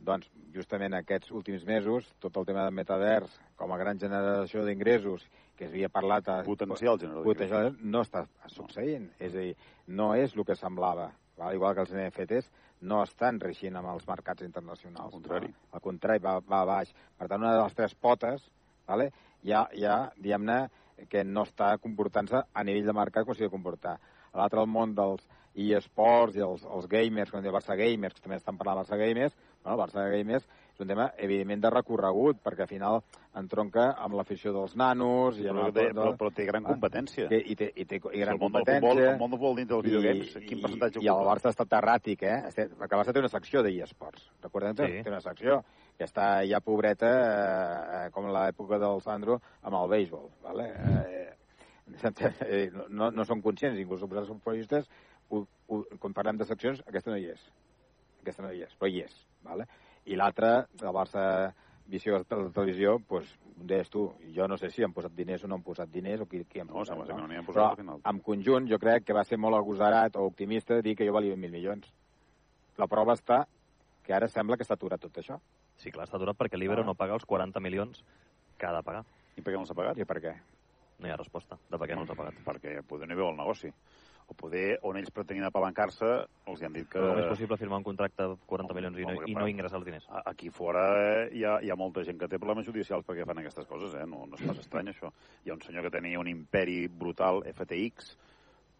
Doncs, justament aquests últims mesos, tot el tema del metavers com a gran generació d'ingressos que s'havia parlat... A, Potencial generador potencial, no està succeint. És a dir, no és el que semblava. Val? Igual que els NFTs no estan reixint amb els mercats internacionals. Al contrari. Al contrari, va, va a baix. Per tant, una de les tres potes vale? ja, ja diguem-ne, que no està comportant-se a nivell de mercat com s'ha de comportar. L'altre, el món dels eSports i els, els gamers, quan diu Barça Gamers, que també estan parlant de Barça Gamers, bueno, Barça Gamers és un tema, evidentment, de recorregut, perquè al final entronca amb l'afició dels nanos... I amb Però, el- té, però, però té gran Ah, competència. Que, i, té, i té i gran el competència. futbol, el món del futbol dintre dels I- videogames, quin percentatge I el ocupa? Barça està terràtic, eh? Este- Perquè el Barça té una secció d'eSports. Recordem que Sí. té una secció que està ja pobreta, eh, eh, com l'època del Sandro, amb el béisbol. Vale? Eh, eh, no, no són conscients, inclús els futbolistes, quan parlem de seccions, aquesta no hi és. Aquesta no hi és, però hi és. Vale? I l'altra, el Barça visió de la televisió, doncs, deies tu, jo no sé si han posat diners o no han posat diners o qui, qui han No, posat. sembla que no n'hi han posat Però, al final. en conjunt, jo crec que va ser molt agosarat o optimista dir que jo valia 1.000 milions. La prova està que ara sembla que està aturat tot això. Sí, clar, està aturat perquè l'Ibero Ah. no paga els 40 milions que ha de pagar. I per què no els ha pagat? I per què? No hi ha resposta de per què no els ha pagat. Perquè poder no hi veu el negoci. O poder, on ells pretenien apalancar-se, els hi han dit que... Però com és possible firmar un contracte de 40 milions i no, i no ingressar els diners? Aquí fora eh, hi ha, hi ha molta gent que té problemes judicials perquè fan aquestes coses, eh? no, no és pas estrany, això. Hi ha un senyor que tenia un imperi brutal, FTX,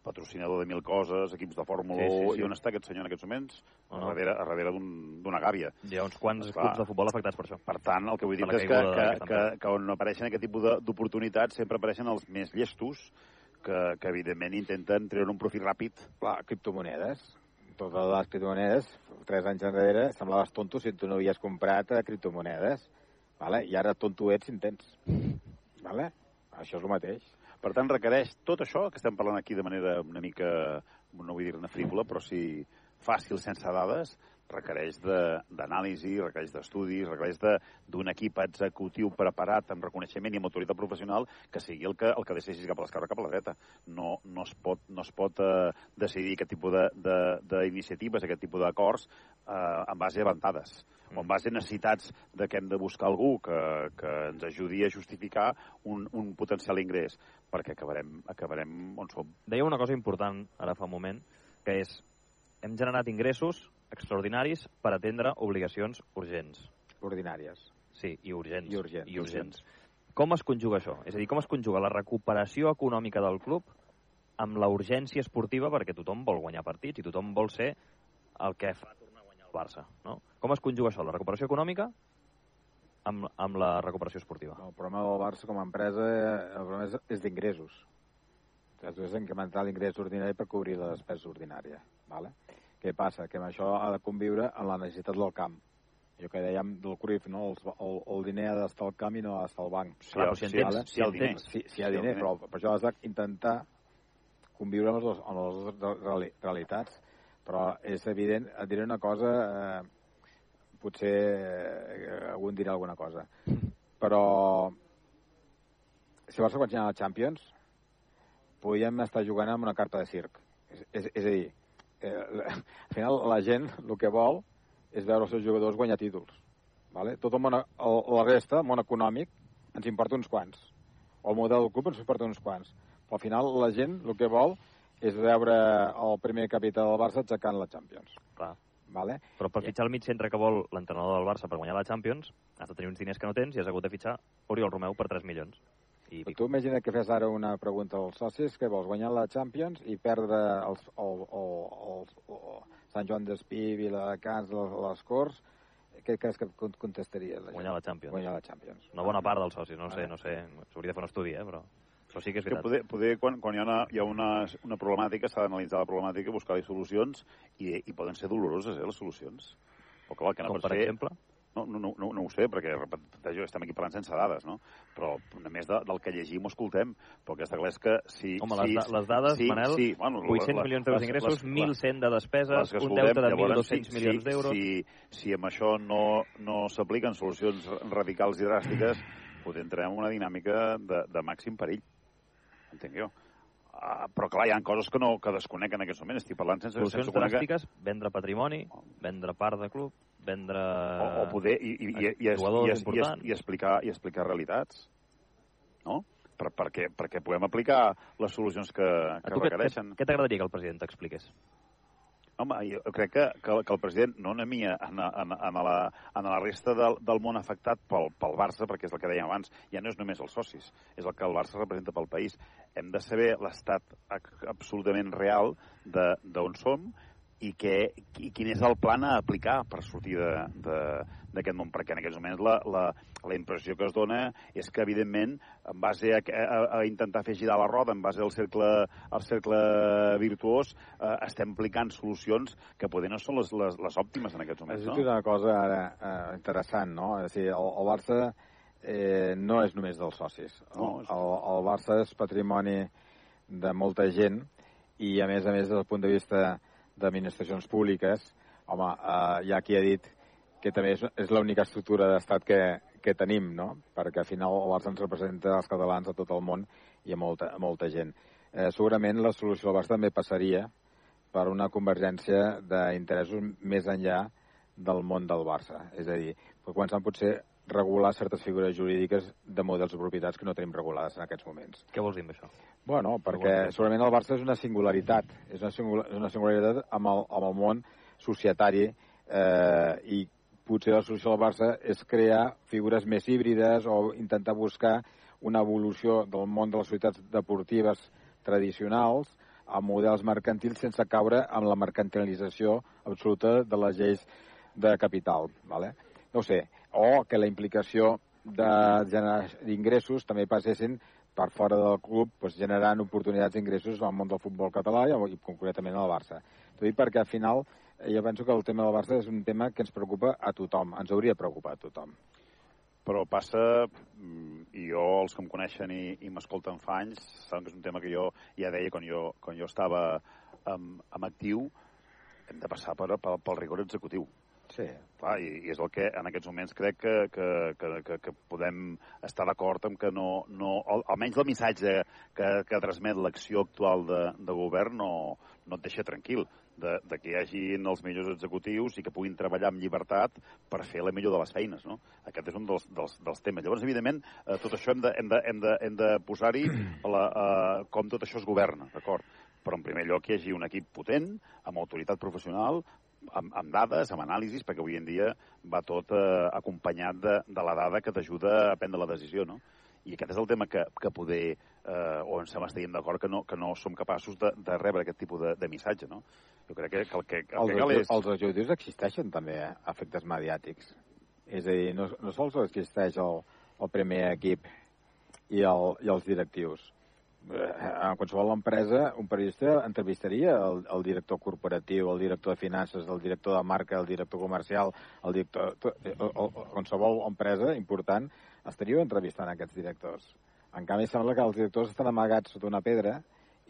patrocinador de mil coses, equips de Fórmula Sí, sí, 1, sí. i on està aquest senyor en aquests moments? No, A no. darrere, a darrere d'un- d'una gàbia. Hi ha uns quants Esclar. clubs de futbol afectats per això. Per tant, el que vull dir és que, que, que, que on apareixen aquest tipus d'oportunitats sempre apareixen els més llestos que, que evidentment intenten treure un profit ràpid. Clar, criptomonedes. Totes les criptomonedes, tres anys enrere, semblaves tonto si tu no havies comprat eh, criptomonedes. Vale? I ara tonto ets si en tens. Vale? Això és el mateix. Per tant, requereix tot això que estem parlant aquí de manera una mica, no vull dir-ne frívola, però sí fàcil, sense dades, requereix de- d'anàlisi, requereix d'estudis, requereix de- d'un equip executiu preparat amb reconeixement i amb autoritat professional que sigui el que, el que decideixi cap a l'esquerra o cap a la dreta. No, no es pot, no es pot eh, decidir aquest tipus de- de- d'iniciatives, aquest tipus d'acords eh, en base a ventades o en base a necessitats de que hem de buscar algú que, que ens ajudi a justificar un, un potencial ingrés, perquè acabarem, acabarem on som. Deia una cosa important ara fa un moment, que és hem generat ingressos extraordinaris per atendre obligacions urgents. Ordinàries. Sí, i urgents. I urgents. I urgents. Com es conjuga això? És a dir, com es conjuga la recuperació econòmica del club amb la urgència esportiva, perquè tothom vol guanyar partits i tothom vol ser el que fa tornar a guanyar el Barça. No? Com es conjuga això, la recuperació econòmica amb, amb la recuperació esportiva? El problema del Barça com a empresa el problema és, és d'ingressos. Has d'incrementar l'ingrés ordinari per cobrir la despesa ordinària. Vale? Què passa? Que amb això ha de conviure amb la necessitat del camp. Jo que dèiem del Cruyff, no? El, el, el diner ha d'estar al camp i no ha d'estar al banc. Clar, però si en tens- si en tens- Si, si hi ha si diner, però per això has d'intentar conviure amb les, dues- amb les dues reali- realitats. Però és evident, et diré una cosa, eh, potser eh, algú en dirà alguna cosa, però si el Barça guanya la Champions, podríem estar jugant amb una carta de circ. És, és, és a dir, eh, al final la gent el que vol és veure els seus jugadors guanyar títols. Vale? Tot el món, el, la resta, el món econòmic, ens importa uns quants. O el model del club ens importa uns quants. Però al final la gent el que vol és veure el primer capità del Barça aixecant la Champions. Clar. Vale? Però per fitxar el mig centre que vol l'entrenador del Barça per guanyar la Champions, has de tenir uns diners que no tens i has hagut de fitxar Oriol Romeu per 3 milions. I Però tu imagina que fes ara una pregunta als socis que vols guanyar la Champions i perdre els, el, el, el, el Sant Joan d'Espí, Viladecans, les, les Corts, què creus que con- contestaria la? Guanyar la Champions. Guanyar la Champions. Una bona part dels socis, no sé, no sé, s'hauria de fer un estudi, eh, però això sí que és que veritat. poder, poder quan, quan hi ha una, hi ha una, una problemàtica, s'ha d'analitzar la problemàtica, buscar-hi solucions, i, i poden ser doloroses, eh, les solucions. Però clar, que no Com pots per fer... No, no, no, no, no ho sé, perquè repeteixo, estem aquí parlant sense dades, no? Però a més de, del que llegim ho escoltem, però que està clar és que si... Home, si, les, les dades, sí, Manel, sí, bueno, 800 la- milions d'euros les- d'ingressos, les- 1.100 de despeses, les un deute de llavors, 1.200 milions si, d'euros... Si, si amb això no, no s'apliquen solucions radicals i dràstiques, potser entrem en una dinàmica de, de màxim perill, entenc jo. Uh, però clar, hi ha coses que, no, que desconec en aquests moments. Estic parlant sense, Solucions sense dràstiques, vendre patrimoni, vendre part de club, vendre... o, o poder i, i, i, i, i, i, i, explicar, i explicar realitats no? Per, perquè, perquè puguem aplicar les solucions que, que requereixen. què t'agradaria que el president t'expliqués? Home, jo crec que, que, que el president, no a mi, en, en, en, la, en la resta del, del món afectat pel, pel Barça, perquè és el que dèiem abans, ja no és només els socis, és el que el Barça representa pel país. Hem de saber l'estat absolutament real d'on som i, què, i quin és el plan a aplicar per sortir de- de- d'aquest món, perquè en aquests moments la, la, la impressió que es dona és que, evidentment, en base a, a, a intentar fer girar la roda, en base al cercle, al cercle virtuós, eh, estem aplicant solucions que poder no són les, les, les òptimes en aquests moments, no? una cosa ara eh, interessant, no? És a dir, el, el Barça eh, no és només dels socis. No, el, el, el Barça és patrimoni de molta gent i, a més a més, des del punt de vista d'administracions públiques, home, eh, hi ha qui ha dit que també és, és l'única estructura d'estat que, que tenim, no? Perquè al final Barça ens representa els catalans a tot el món i a molta, a molta gent. Eh, segurament la solució del Barça també passaria per una convergència d'interessos més enllà del món del Barça. És a dir, per començar potser regular certes figures jurídiques de models de propietats que no tenim regulades en aquests moments. Què vols dir amb això? Bueno, perquè segurament el Barça és una singularitat, és una, singula, és una singularitat amb el, amb el món societari eh, i potser la solució del Barça és crear figures més híbrides o intentar buscar una evolució del món de les societats deportives tradicionals a models mercantils sense caure en la mercantilització absoluta de les lleis de capital. ¿vale? No sé, o que la implicació de generar ingressos també passessin per fora del club, doncs, generant oportunitats d'ingressos al món del futbol català i, concretament al Barça. T'ho dic perquè al final eh, jo penso que el tema del Barça és un tema que ens preocupa a tothom, ens hauria de preocupar a tothom. Però passa, mm, i jo, els que em coneixen i, i m'escolten fa anys, saben que és un tema que jo ja deia quan jo, quan jo estava amb, amb actiu, hem de passar per, per, pel rigor executiu. Sí. Clar, i, i és el que en aquests moments crec que, que, que, que, que podem estar d'acord amb que no, no al, almenys el missatge que, que transmet l'acció actual de, de govern no, no et deixa tranquil de, de que hi hagin els millors executius i que puguin treballar amb llibertat per fer la millor de les feines. No? Aquest és un dels, dels, dels temes. Llavors, evidentment, eh, tot això hem de, hem de, hem de, hem de posar-hi eh, com tot això es governa, d'acord? Però, en primer lloc, hi hagi un equip potent, amb autoritat professional, amb, amb dades, amb anàlisis, perquè avui en dia va tot eh, acompanyat de, de la dada que t'ajuda a prendre la decisió, no? I aquest és el tema que, que poder, eh, o ens estaríem d'acord que no, que no som capaços de, de rebre aquest tipus de, de missatge, no? Jo crec que, que el que, el els, que cal és... Els executius existeixen també, eh, efectes mediàtics. És a dir, no, no sols existeix el, el primer equip i, el, i els directius. Eh, en qualsevol empresa, un periodista entrevistaria el, el director corporatiu, el director de finances, el director de marca, el director comercial, el director... To, el, el, qualsevol empresa important estaria entrevistant aquests directors. En canvi, sembla que els directors estan amagats sota una pedra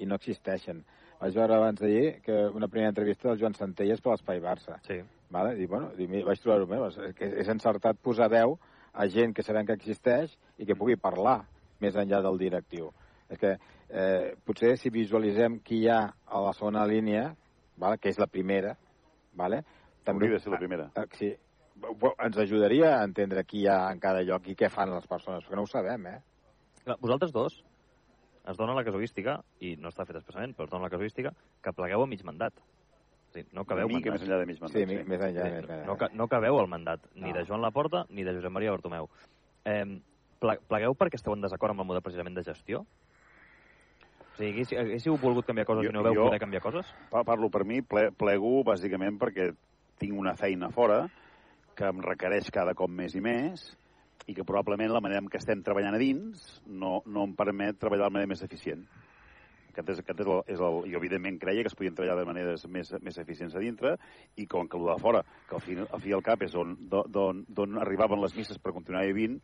i no existeixen. Vaig veure abans d'ahir que una primera entrevista del Joan Centelles per l'Espai Barça. Sí. Vale? I, bueno, i vaig trobar-ho bé. Que és encertat posar veu a gent que sabem que existeix i que pugui parlar més enllà del directiu. És que eh, potser si visualitzem qui hi ha a la segona línia, vale? que és la primera, vale? També, Hauria de ser la primera. Eh, sí, ens ajudaria a entendre qui hi ha en cada lloc i què fan les persones, perquè no ho sabem, eh? Clar, vosaltres dos es dona la casuística, i no està fet expressament, però es dona la casuística, que plegueu a mig mandat. O sigui, no cabeu mica mandat. més enllà de mig mandat. Sí, sí. més enllà. Sí, no, ca- no cabeu el mandat, ni No. de Joan Laporta ni de Josep Maria Bartomeu. Eh, ple- plegueu perquè esteu en desacord amb el model precisament de gestió? O sigui, haguéssiu, haguéssiu volgut canviar coses Jo- i no veu jo- poder canviar coses? Pa- Parlo per mi, ple, plego bàsicament perquè tinc una feina fora que em requereix cada cop més i més i que probablement la manera en què estem treballant a dins no, no em permet treballar de manera més eficient. Aquest és, aquest és, el, és el... Jo, evidentment, creia que es podien treballar de maneres més, més eficients a dintre i com que el de fora, que al fi, al fi i al cap és on, d'on d'on arribaven les misses per continuar vivint,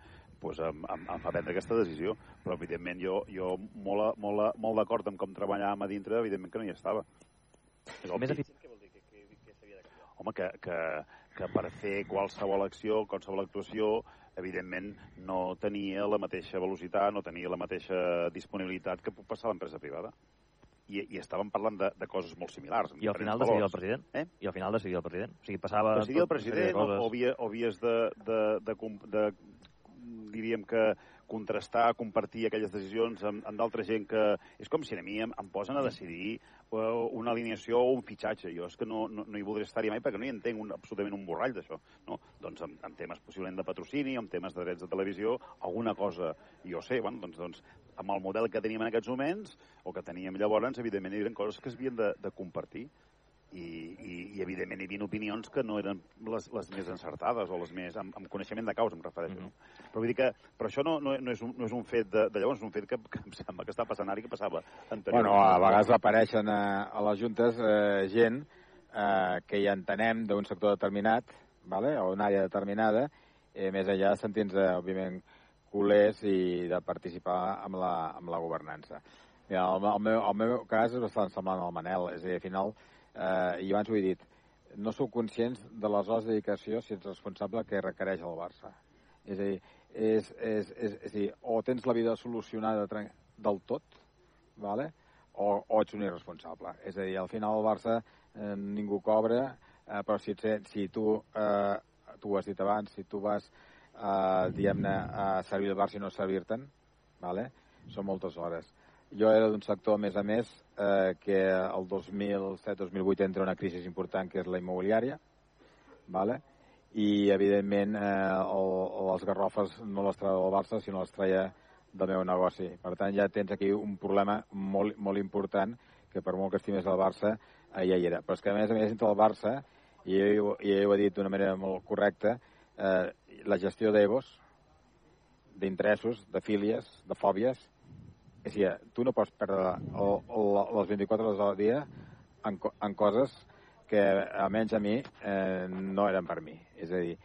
doncs em, em, em fa prendre aquesta decisió. Però, evidentment, jo, jo molt, molt, molt d'acord amb com treballàvem a dintre, evidentment que no hi estava. És Més obvi. Home, que, que, que per fer qualsevol acció, qualsevol actuació, evidentment no tenia la mateixa velocitat, no tenia la mateixa disponibilitat que puc passar a l'empresa privada. I, I estàvem parlant de, de coses molt similars. I al final decidia el president? Eh? I al final decidia el president? O sigui, passava... Decidia el de president o, o, havia, o havies de, de, de, com- de, diríem que contrastar, compartir aquelles decisions amb, amb d'altra gent que... És com si a mi em, em posen a decidir eh, una alineació o un fitxatge. Jo és que no, no, no hi voldré estar-hi mai perquè no hi entenc un, absolutament un borrall d'això. No? Doncs en, en temes possiblement de patrocini, en temes de drets de televisió, alguna cosa jo sé. Bueno, doncs, doncs, amb el model que teníem en aquests moments, o que teníem llavors, evidentment hi havia coses que es havien de, de compartir i, i, i evidentment hi havia opinions que no eren les, les més encertades o les més amb, amb coneixement de causa, em refereixo. Mm -hmm. Però vull dir que però això no, no, no, és, un, no és un fet de, de llavors, és un fet que, que em sembla que està passant ara i que passava anteriorment. Bueno, a vegades apareixen a, a les juntes eh, gent eh, que hi entenem d'un sector determinat, vale? o una àrea determinada, eh, més enllà de sentir-nos, òbviament, culers i de participar amb la, amb la governança. Mira, el, el, meu, el meu cas és bastant semblant al Manel, és a dir, al final, eh, i abans ho he dit, no sou conscients de les hores de dedicació si ets responsable que requereix el Barça. És a dir, és, és, és, és a dir, o tens la vida solucionada del tot, vale? o, o ets un irresponsable. És a dir, al final el Barça eh, ningú cobra, eh, però si, ets- si tu, eh, tu ho has dit abans, si tu vas eh, diguem-ne, a servir el Barça i no servir-te'n, vale? són moltes hores. Jo era d'un sector, a més a més, eh, que el 2007-2008 entra una crisi important, que és la immobiliària, vale? i, evidentment, eh, el, les garrofes no les traia del Barça, sinó les traia del meu negoci. Per tant, ja tens aquí un problema molt, molt important, que per molt que estimes el Barça, eh, ja hi era. Però és que, a més a més, entre el Barça, i ell, i ell ho ha dit d'una manera molt correcta, eh, la gestió d'egos, d'interessos, de fílies, de fòbies, és a dir, tu no pots perdre el, el, les 24 hores al dia en, en coses que, almenys a mi, eh, no eren per mi. És a dir,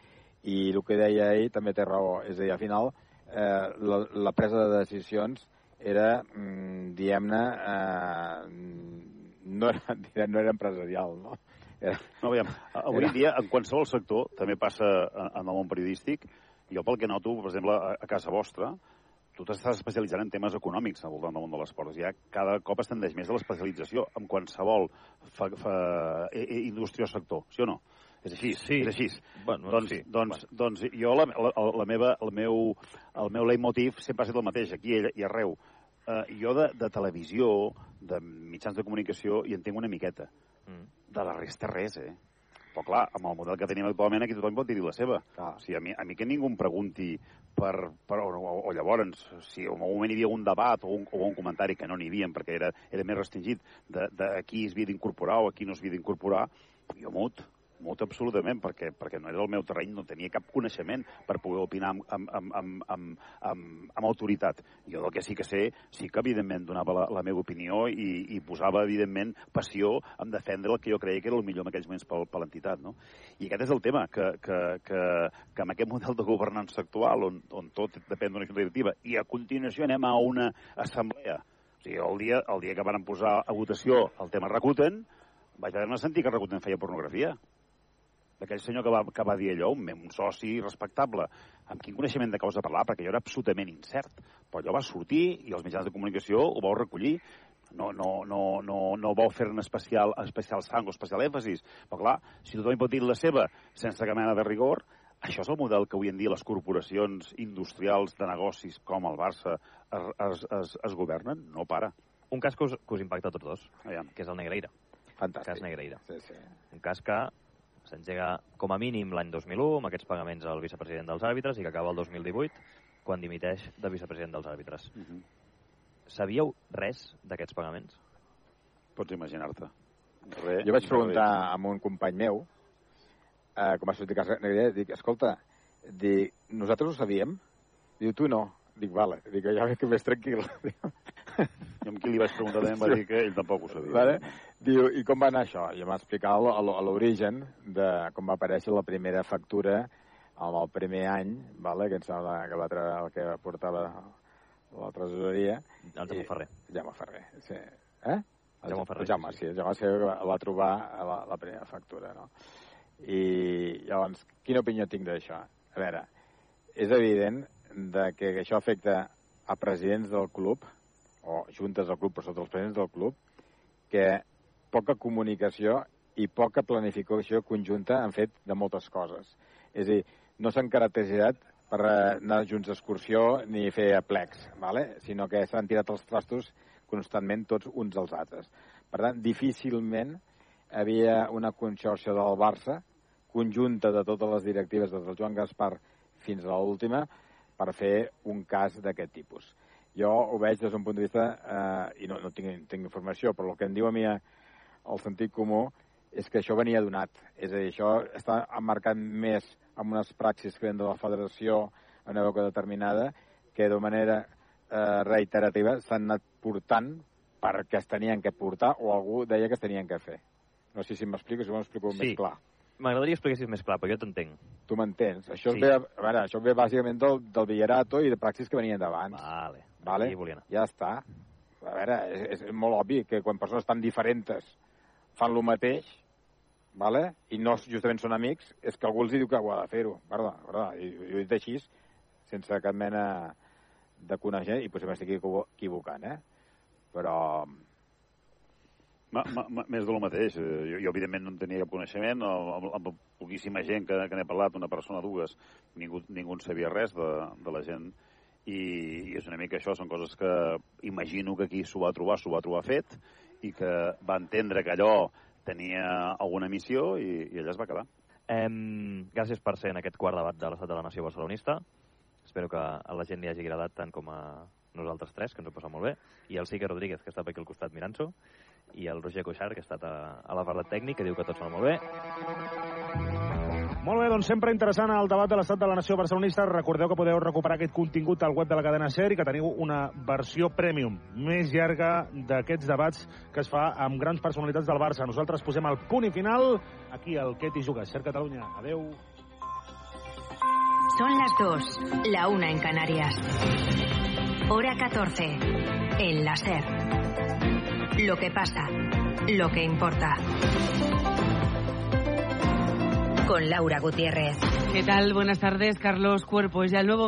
i el que deia ell també té raó. És a dir, al final, eh, la, la presa de decisions era, mm, diguem-ne, eh, no, era, no era empresarial, no? Era... No, aviam, avui era... dia, en qualsevol sector, també passa en el món periodístic, jo pel que noto, per exemple, a, a casa vostra, tu t'estàs especialitzant en temes econòmics al voltant del món de l'esport. Ja cada cop es tendeix més a l'especialització en qualsevol fa, fa, e, e, indústria o sector, sí o no? És així, sí. és així. Bueno, doncs, sí. doncs, bueno. doncs jo, la, la, la meva, el, meu, el meu leitmotiv sempre ha estat el mateix, aquí i arreu. Uh, jo de, de televisió, de mitjans de comunicació, hi entenc una miqueta. Mm. De la resta res, eh? Però clar, amb el model que tenim actualment aquí tothom pot dir la seva. Clar. O sigui, a mi, a mi que ningú em pregunti per, per o, o, o llavors, si en un moment hi havia un debat o un, o un comentari que no n'hi havia perquè era, era més restringit de, de qui es havia d'incorporar o a qui no es havia d'incorporar, jo mut, molt absolutament, perquè, perquè no era el meu terreny, no tenia cap coneixement per poder opinar amb, amb, amb, amb, amb, amb, autoritat. Jo del que sí que sé, sí que evidentment donava la, la meva opinió i, i posava evidentment passió en defendre el que jo creia que era el millor en aquells moments per, per l'entitat. No? I aquest és el tema, que, que, que, que amb aquest model de governança actual, on, on tot depèn d'una directiva, i a continuació anem a una assemblea, o sigui, el dia, el dia que van posar a votació el tema Rakuten, vaig haver-me sentir que Rakuten feia pornografia d'aquell senyor que va, que va dir allò, un, un soci respectable, amb quin coneixement de causa parlar, perquè jo era absolutament incert. Però allò va sortir i els mitjans de comunicació ho vau recollir. No, no, no, no, no vau fer un especial, especial sang o especial èmfasis. Però clar, si tothom hi pot dir la seva sense cap mena de rigor, això és el model que avui en dia les corporacions industrials de negocis com el Barça es, es, es, es governen? No para. Un cas que us, que us impacta a tots dos, Aviam. que és el Negreira. Fantàstic. Cas Negreira. Sí, sí. Un cas que s'engega com a mínim l'any 2001 amb aquests pagaments al vicepresident dels àrbitres i que acaba el 2018 quan dimiteix de vicepresident dels àrbitres. Uh -huh. Sabíeu res d'aquests pagaments? Pots imaginar-te. Jo vaig preguntar a un company meu, eh, com va sortir a casa Negre, dic, escolta, dic, nosaltres ho sabíem? Diu, tu no. Dic, vale. Dic, ja veig que més tranquil. Jo amb qui li vaig preguntar també em va dir que ell tampoc ho sabia. Vale? Diu, i com va anar això? I em va explicar l'origen de com va aparèixer la primera factura amb el primer any, vale? que em sembla que va treure el que portava la tresoreria. El Jaume Ferrer. Jaume Ferrer, sí. Eh? El Jaume Ferrer. El Jaume, sí. El Jaume Ferrer va, va trobar la, la primera factura, no? I llavors, quina opinió tinc d'això? A veure, és evident de que això afecta a presidents del club, o juntes del club, però sobretot els presidents del club, que poca comunicació i poca planificació conjunta han fet de moltes coses. És a dir, no s'han caracteritzat per anar junts d'excursió ni fer aplecs, ¿vale? sinó que s'han tirat els trastos constantment tots uns als altres. Per tant, difícilment havia una conxorxa del Barça conjunta de totes les directives des del Joan Gaspar fins a l'última per fer un cas d'aquest tipus. Jo ho veig des d'un punt de vista, eh, i no, no tinc, tinc informació, però el que em diu a mi el sentit comú és que això venia donat. És a dir, això està emmarcat més amb unes praxis que venen de la federació a una època determinada que de manera eh, reiterativa s'han anat portant perquè es tenien que portar o algú deia que es tenien que fer. No sé si m'explico, si m'ho explico Sí. més clar. M'agradaria que expliquessis més clar, però jo t'entenc. Tu m'entens? Això, Sí. ve, a veure, això ve bàsicament del, del Villarato i de praxis que venien d'abans. Vale. Vale? Ja està. A veure, és, és molt obvi que quan persones tan diferents fan el mateix, vale? i no justament són amics, és que algú els diu que ho ha de fer-ho. Verdad, verdad. I, I ho he dit així, sense cap mena de conèixer, i potser m'estic equivo- equivocant, eh? Però Ma, ma, ma, més de lo mateix. Eh, Jo, jo evidentment, no en tenia cap coneixement. Amb, amb poquíssima gent que, que n'he parlat, una persona, dues, ningú, ningú en sabia res de, de la gent. I, I és una mica això, són coses que imagino que aquí s'ho va trobar, s'ho va trobar fet, i que va entendre que allò tenia alguna missió i, i allà es va quedar. Em, gràcies per ser en aquest quart debat de l'estat de la nació barcelonista. Espero que a la gent li hagi agradat tant com a nosaltres tres, que ens ho passat molt bé, i el Sique Rodríguez, que està aquí al costat mirant-s'ho, i el Roger Coixart, que ha estat a, a l'apartat tècnic, que diu que tot sona molt bé. Molt bé, doncs sempre interessant el debat de l'estat de la nació barcelonista. Recordeu que podeu recuperar aquest contingut al web de la cadena SER i que teniu una versió premium més llarga d'aquests debats que es fa amb grans personalitats del Barça. Nosaltres posem el punt i final aquí al Què t'hi jugues? SER Catalunya. Adeu. Son las 2, la una en Canarias. Hora 14, en la SER. Lo que pasa, lo que importa. Con Laura Gutiérrez. ¿Qué tal? Buenas tardes, Carlos Cuerpo. Es ya el nuevo